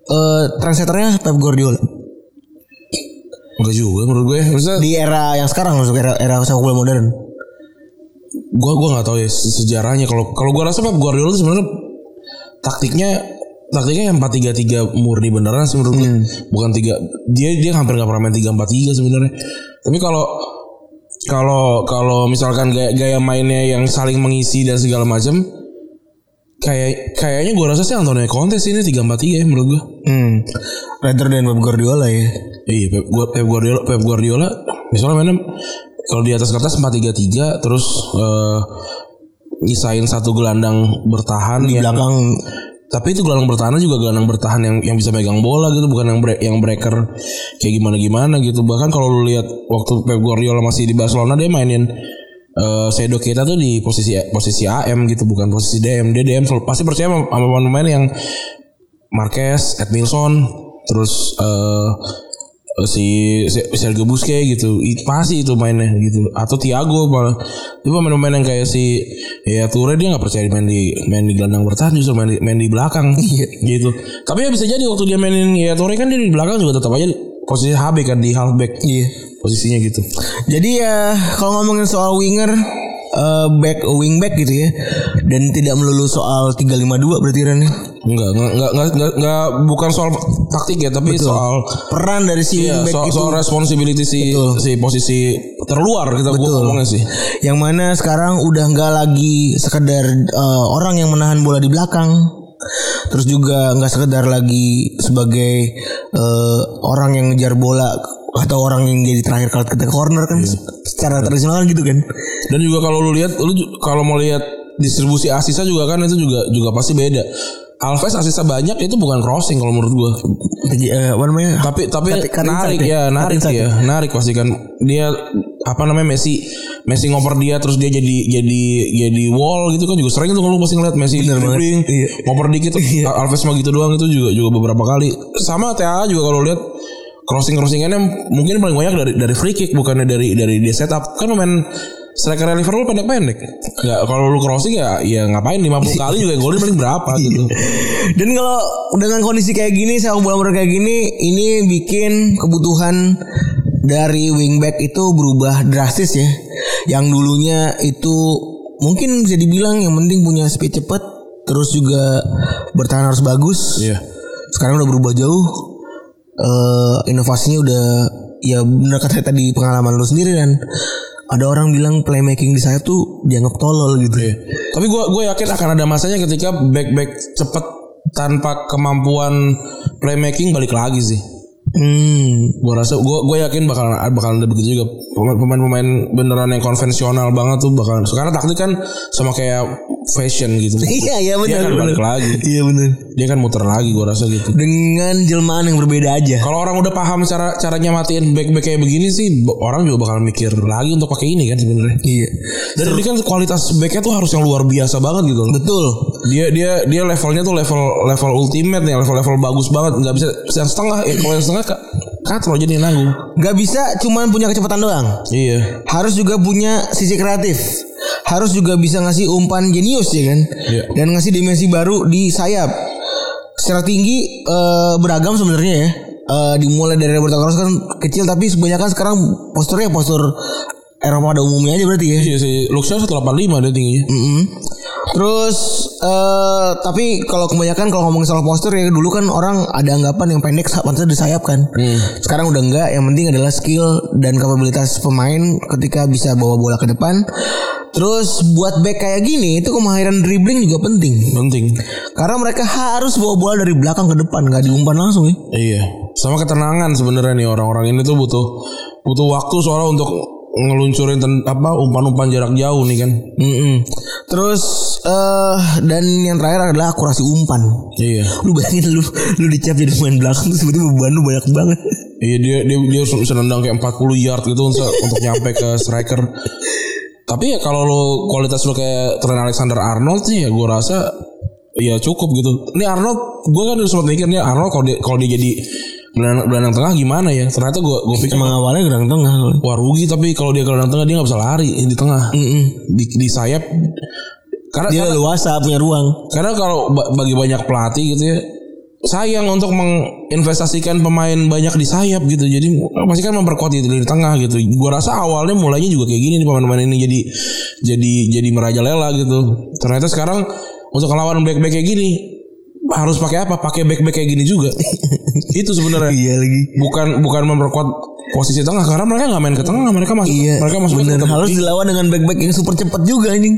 eh translatornya Pep Guardiola Enggak juga menurut gue. Maksudnya di era yang sekarang masuk era era sepak bola modern. gua gua nggak tahu ya se- sejarahnya kalau kalau gua rasa Pep Guardiola itu sebenarnya taktiknya taktiknya yang 4-3-3 murni beneran sih menurut gua. bukan tiga dia dia hampir nggak pernah main 3-4-3 sebenarnya tapi kalau kalau kalau misalkan gaya, gaya mainnya yang saling mengisi dan segala macam kayak kayaknya gua rasa sih Antonio Conte sih ini 3-4-3 ya menurut gua Hmm. Rather than Pep Guardiola ya. Iya Pep, Pep Guardiola Pep Guardiola misalnya mainnya kalau di atas kertas 4-3-3 terus eh nyisain satu gelandang bertahan Di yang- belakang tapi itu gelandang bertahan juga gelandang bertahan yang yang bisa megang bola gitu bukan yang break, yang breaker kayak gimana gimana gitu bahkan kalau lu lihat waktu Pep Guardiola masih di Barcelona dia mainin eh Sedo kita tuh di posisi posisi AM gitu bukan posisi DM dia DM selalu- pasti percaya sama pemain-pemain yang Marquez, Edmilson, terus eh si si- Sergio Busquets gitu, pasti itu mainnya gitu. Atau Thiago malah. Itu pemain-pemain yang kayak si ya Toure dia nggak percaya main di main di gelandang bertahan justru main di, main di belakang gitu. Tapi ya bisa jadi waktu dia mainin ya Toure kan dia di belakang juga tetap aja posisi HB kan di halfback. Iya. Posisinya gitu. Jadi ya kalau ngomongin soal winger eh, back wingback gitu ya dan tidak melulu soal 352 berarti Ran ya. Enggak, enggak, enggak, enggak, enggak, enggak, bukan soal taktik ya, tapi soal peran dari si Iya, wingback soal, itu soal responsibility si si posisi terluar kita gua ngomongnya sih. yang mana sekarang udah nggak lagi sekedar eh, orang yang menahan bola di belakang terus juga nggak sekedar lagi sebagai eh, orang yang ngejar bola atau orang yang jadi terakhir kalau kita corner kan secara tradisional kan gitu kan Dan juga kalau lu lihat, lu kalau mau lihat distribusi asisnya juga kan itu juga juga pasti beda. Alves asisnya banyak itu bukan crossing kalau menurut gua. Jadi, eh, namanya? Tapi tapi narik ya? ya, Cut narik ya, narik pasti kan dia apa namanya Messi Messi ngoper dia terus dia jadi jadi jadi wall gitu kan juga sering tuh kalau lu pasti ngeliat Messi dribbling Iya. ngoper dikit. Alves mah gitu doang itu juga juga beberapa kali. Sama TAA juga kalau lihat crossing crossingannya mungkin paling banyak dari dari free kick bukannya dari dari dia setup kan pemain striker Liverpool pendek-pendek. Enggak kalau lu crossing ya ya ngapain 50 kali juga golin paling berapa gitu. Dan kalau dengan kondisi kayak gini, sepak bola modern kayak gini, ini bikin kebutuhan dari wingback itu berubah drastis ya. Yang dulunya itu mungkin bisa dibilang yang penting punya speed cepet, terus juga bertahan harus bagus. Iya. Sekarang udah berubah jauh. Eh inovasinya udah ya benar kata tadi pengalaman lu sendiri kan. Ada orang bilang playmaking di saya tuh dianggap tolol gitu. Iya. Tapi gue gue yakin akan ada masanya ketika back back cepet tanpa kemampuan playmaking balik lagi sih. Hmm. Gue rasa gue gue yakin bakal bakal ada begitu juga pemain-pemain beneran yang konvensional banget tuh bakal sekarang taktik kan sama kayak fashion gitu. Iya iya Dia benar. kan balik lagi. Iya benar. Dia kan muter lagi gue rasa gitu. Dengan jelmaan yang berbeda aja. Kalau orang udah paham cara caranya matiin back back kayak begini sih, orang juga bakal mikir lagi untuk pakai ini kan sebenarnya. Iya. Dan ini kan kualitas backnya tuh harus yang luar biasa banget gitu. Betul. Dia dia dia levelnya tuh level level ultimate nih, level level bagus banget. Nggak bisa yang setengah. Ya, kalau yang setengah kak kat lo jadi nanggung. Gak bisa cuman punya kecepatan doang. Iya. Harus juga punya sisi kreatif. Harus juga bisa ngasih umpan jenius ya kan. Iya. Dan ngasih dimensi baru di sayap. Secara tinggi eh, beragam sebenarnya ya. Eh, dimulai dari Roberto Carlos kan kecil tapi kebanyakan sekarang posturnya postur Eropa pada umumnya aja berarti ya. Iya sih. Luxia 185 dia tingginya. Mm-mm. Terus eh tapi kalau kebanyakan kalau ngomongin soal postur ya dulu kan orang ada anggapan yang pendek pantasnya disayap kan. Sekarang udah enggak, yang penting adalah skill dan kapabilitas pemain ketika bisa bawa bola ke depan. Terus buat back kayak gini itu kemahiran dribbling juga penting. Penting. Karena mereka harus bawa bola dari belakang ke depan, nggak diumpan langsung ya. Iya. Sama ketenangan sebenarnya nih orang-orang ini tuh butuh butuh waktu soalnya untuk ngeluncurin ten- apa umpan-umpan jarak jauh nih kan. Mm-mm. Terus eh dan yang terakhir adalah akurasi umpan. Iya. Lu bayangin lu lu dicap jadi pemain belakang terus tiba-tiba beban lu banyak banget. Iya dia dia dia bisa nendang kayak 40 yard gitu untuk untuk nyampe ke striker. Tapi ya kalau lo kualitas lo kayak Trent Alexander Arnold sih ya gue rasa ya cukup gitu. Ini Arnold gue kan udah sempat mikir nih Arnold kalau dia kalau dia jadi gelandang gelandang tengah gimana ya? Ternyata gue gue pikir Emang awalnya gelandang tengah. wah rugi tapi kalau dia gelandang tengah dia nggak bisa lari di tengah Mm-mm. di, di sayap. Karena Dia karena, luasa punya ruang. karena kalau ba- bagi banyak pelatih gitu ya sayang untuk menginvestasikan pemain banyak di sayap gitu. Jadi pasti kan memperkuat di di tengah gitu. Gua rasa awalnya mulainya juga kayak gini nih pemain-pemain ini jadi jadi jadi merajalela gitu. Ternyata sekarang untuk ngelawan back-back kayak gini harus pakai apa? Pakai back-back kayak gini juga. Itu sebenarnya. Iya lagi. Bukan bukan memperkuat posisi tengah karena mereka nggak main ke tengah, mereka masuk Iya. mereka masuk bener. Harus dilawan dengan back-back yang super cepat juga ini.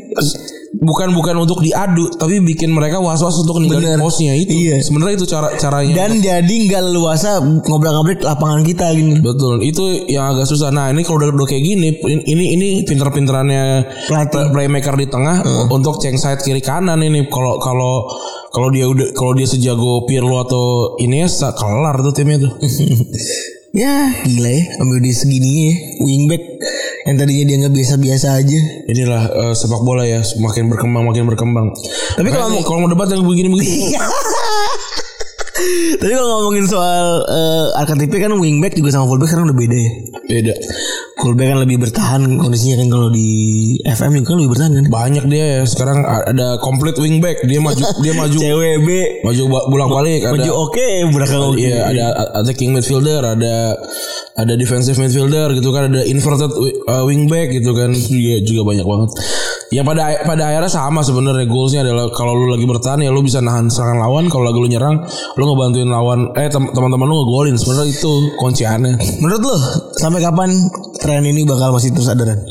Bukan bukan untuk diadu tapi bikin mereka was-was untuk ninggalin Bener. posnya itu. Iya. Sebenarnya itu cara caranya. Dan jadi nggak leluasa ngobrak-ngabrik lapangan kita gini. Betul, itu yang agak susah. Nah, ini kalau udah, udah kayak gini, ini ini pinter-pinterannya Pelatih. play- playmaker di tengah untuk ceng side kiri kanan ini. Kalau kalau kalau dia udah kalau dia sejago Pirlo atau Iniesta kelar tuh timnya tuh. Ya gila ya Ambil di segini ya Wingback Yang tadinya dia nggak biasa-biasa aja Inilah eh, sepak bola ya, semakin berkembang makin berkembang. Tapi kalau Makanya kalau mau debat yang begini-begini. Tapi kalau ngomongin soal uh, archetype kan wingback juga sama fullback sekarang udah beda ya Beda. Fullback kan lebih bertahan kondisinya kan kalau di FM juga kan lebih bertahan kan Banyak dia ya. Sekarang ada complete wingback. Dia maju dia maju CWB maju bolak-balik ada Maju oke belakang oke Iya ada attacking midfielder, ada ada defensive midfielder gitu kan, ada inverted uh, wingback gitu kan, juga juga banyak banget. Ya pada pada akhirnya sama sebenarnya goalsnya adalah kalau lu lagi bertahan ya lu bisa nahan serangan lawan, kalau lagi lu nyerang lu ngebantuin lawan eh tem- teman-teman lu ngegolin. Sebenarnya itu kunciannya. Menurut lo sampai kapan tren ini bakal masih terus ada Ran?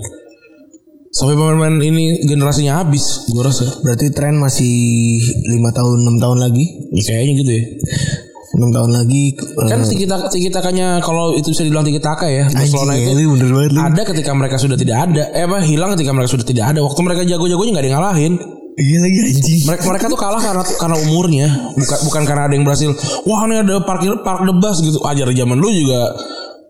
Sampai pemain-pemain ini generasinya habis, gua rasa. Berarti tren masih lima tahun enam tahun lagi Ya, kayaknya gitu ya. Enam tahun lagi eh, Kan tiki taka tiki takanya kalau itu bisa dibilang tiki taka ya. Barcelona anjing itu ya, ini bener banget ada ketika mereka sudah tidak ada. Eh apa hilang ketika mereka sudah tidak ada. Waktu mereka jago-jagonya nggak ada yang ngalahin. Iya lagi anjing. Mereka mereka tuh kalah karena karena umurnya. Bukan bukan karena ada yang berhasil. Wah ini ada parkir park debas gitu. Ajar zaman lu juga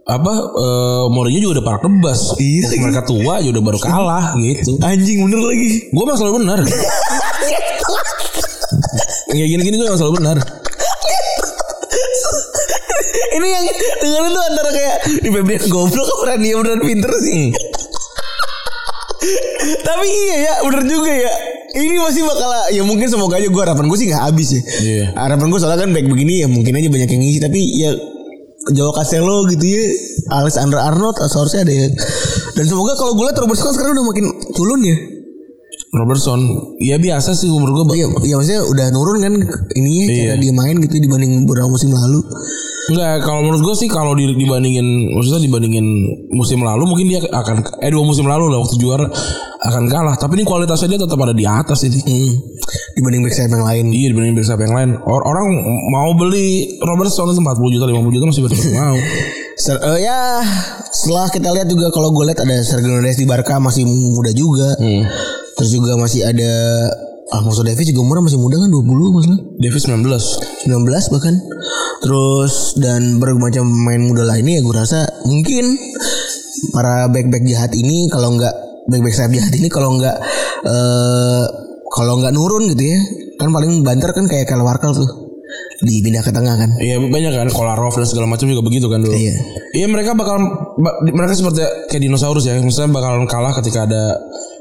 apa eh Mourinho juga udah park debas Iya. Mereka tua aja udah baru kalah gitu. Anjing bener lagi. Gue mah selalu benar. Ya gini-gini gue selalu benar Ini yang dengerin tuh antara kayak Di Febrian goblok apa dia beneran pinter sih Tapi iya ya, bener juga ya. Ini masih bakal ya mungkin semoga aja gue harapan gue sih nggak habis ya. Iya. Harapan gue soalnya kan baik begini ya mungkin aja banyak yang ngisi tapi ya Jawa Castello gitu ya Alexander Arnold seharusnya ada ya dan semoga kalau gue lihat Robertson sekarang udah makin culun ya Robertson ya biasa sih menurut gue Iya, iya maksudnya udah nurun kan ininya cara Iya. dia main gitu dibanding beberapa musim lalu. Enggak, kalau menurut gue sih kalau di- dibandingin maksudnya dibandingin musim lalu mungkin dia akan eh dua musim lalu lah waktu juara akan kalah. Tapi ini kualitasnya dia tetap ada di atas ini. Hmm. Dibanding back sayap yang lain. Iya dibandingin back sayap yang lain. Or- orang mau beli Robertson itu 40 juta 50 juta masih betul mau. Ser- eh, ya setelah kita lihat juga kalau gue lihat ada Sergio Mendes di Barca masih muda juga. Terus juga masih ada Alfonso Davies juga umurnya masih muda kan 20 masalah. Davis 19. 19 bahkan. Terus dan bermacam main muda lainnya ya gue rasa mungkin para back-back jahat ini kalau nggak back-back sayap jahat ini kalau nggak eh kalau nggak nurun gitu ya kan paling banter kan kayak Kyle Walker tuh dipindah ke tengah kan Iya banyak kan Kolarov dan segala macam juga begitu kan dulu. Iya. Iya mereka bakal ba- mereka seperti kayak dinosaurus ya. Misalnya bakalan kalah ketika ada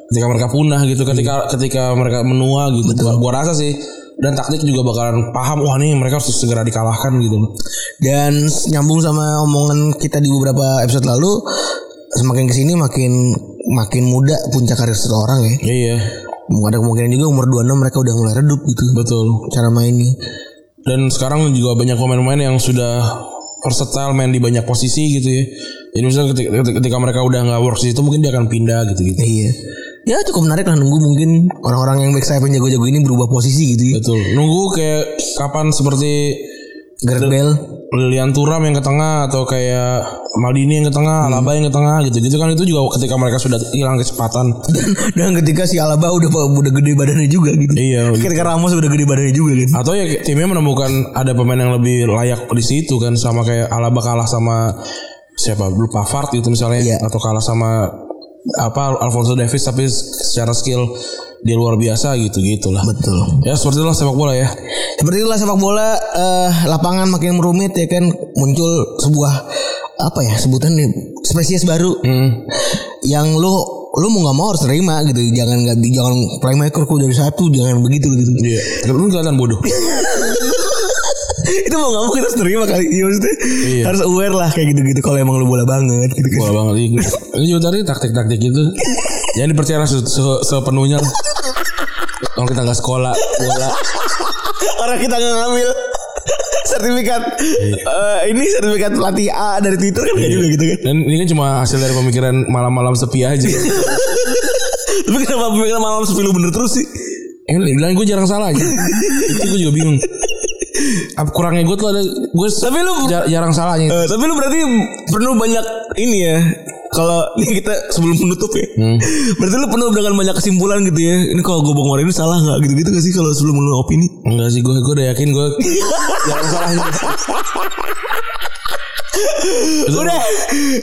ketika mereka punah gitu, ketika ketika mereka menua gitu. Gua, gua rasa sih dan taktik juga bakalan paham wah nih mereka harus segera dikalahkan gitu. dan nyambung sama omongan kita di beberapa episode lalu semakin ke sini makin makin muda puncak karir seseorang ya Iya, ada kemungkinan juga umur 26 mereka udah mulai redup gitu betul. cara mainnya Dan sekarang juga banyak pemain-pemain yang sudah versatile main di banyak posisi gitu ya. Jadi misalnya ketika, ketika- ketika mereka udah nggak work di situ mungkin dia akan pindah gitu gitu. Iya. Ya cukup menarik lah nunggu mungkin orang-orang yang back sayap yang jago-jago ini berubah posisi gitu ya. Betul. Nunggu kayak kapan seperti Gareth Bale. Lilian Turam yang ke tengah atau kayak Maldini yang ke tengah, Alaba yang ke tengah gitu-gitu kan itu juga ketika mereka sudah hilang kecepatan. Dan, dan ketika si Alaba udah udah gede badannya juga gitu. Iya. gitu. Ketika Ramos udah gede badannya juga kan. Atau ya timnya menemukan ada pemain yang lebih layak di situ kan sama kayak Alaba kalah sama siapa lupa Pavard gitu misalnya Iya. atau kalah sama apa Alfonso Davies tapi secara skill dia luar biasa gitu gitulah. Betul. Ya seperti itulah sepak bola ya. Seperti itulah sepak bola eh, lapangan makin merumit ya kan muncul sebuah apa ya sebutannya spesies baru Hmm. yang lu lu mau nggak mau harus terima gitu jangan nggak jangan playmaker ku dari satu jangan begitu gitu Iya. Lu kelihatan bodoh. itu mau nggak mau kita harus terima kali iya maksudnya Iya. harus aware lah kayak gitu gitu kalau emang lu bola banget gitu Bola banget ini. Ini juga tadi taktik-taktik itu. Jangan dipercaya se se- sepenuhnya. lah. Kalau kita nggak sekolah bola. orang kita nggak ngambil sertifikat eh, ini sertifikat pelatih A dari Twitter kan kayak juga gitu kan Dan ini kan cuma hasil dari pemikiran malam-malam sepi aja. tapi kenapa pemikiran malam sepi lu bener terus sih Eh, bilang gue jarang salah aja. Itu gue juga bingung. Apa kurangnya gue tuh ada gue Tapi lu- jar- jarang salahnya. Eh, tapi lu berarti perlu banyak ini ya kalau nih kita sebelum menutup ya. Berarti lu penuh dengan banyak kesimpulan gitu ya. Ini kalau gue bang ini salah nggak? Gitu gitu gak sih kalau sebelum lu opini? Enggak sih gue gue udah yakin gue jarang salahnya. udah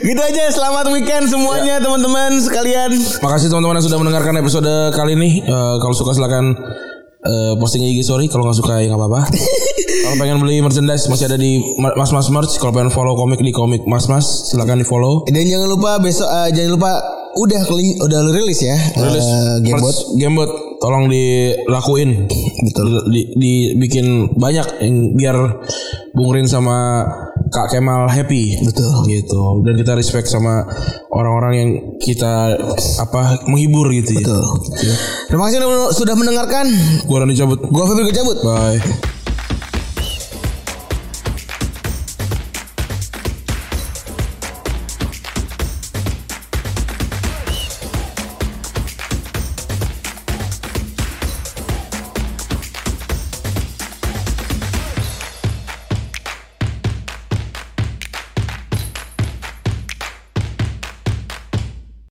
gitu aja. Selamat weekend semuanya teman-teman sekalian. Makasih teman-teman yang sudah mendengarkan episode kali ini. Eh, kalau suka silakan eh, posting IG story. Kalau nggak suka ya nggak apa-apa. kalau pengen beli merchandise masih ada di Mas Mas Merch. Kalau pengen follow komik di komik Mas Mas silakan di follow. dan jangan lupa besok eh, jangan lupa udah kelin- udah rilis ya Rilis eh, Gamebot Gamebot tolong dilakuin. Betul. Di, dibikin banyak yang biar Bung Rin sama Kak Kemal happy. Betul. Gitu. Dan kita respect sama orang-orang yang kita apa menghibur gitu ya. Betul. Terima kasih sudah mendengarkan. Gua Rani cabut. Gua Febri cabut. Bye.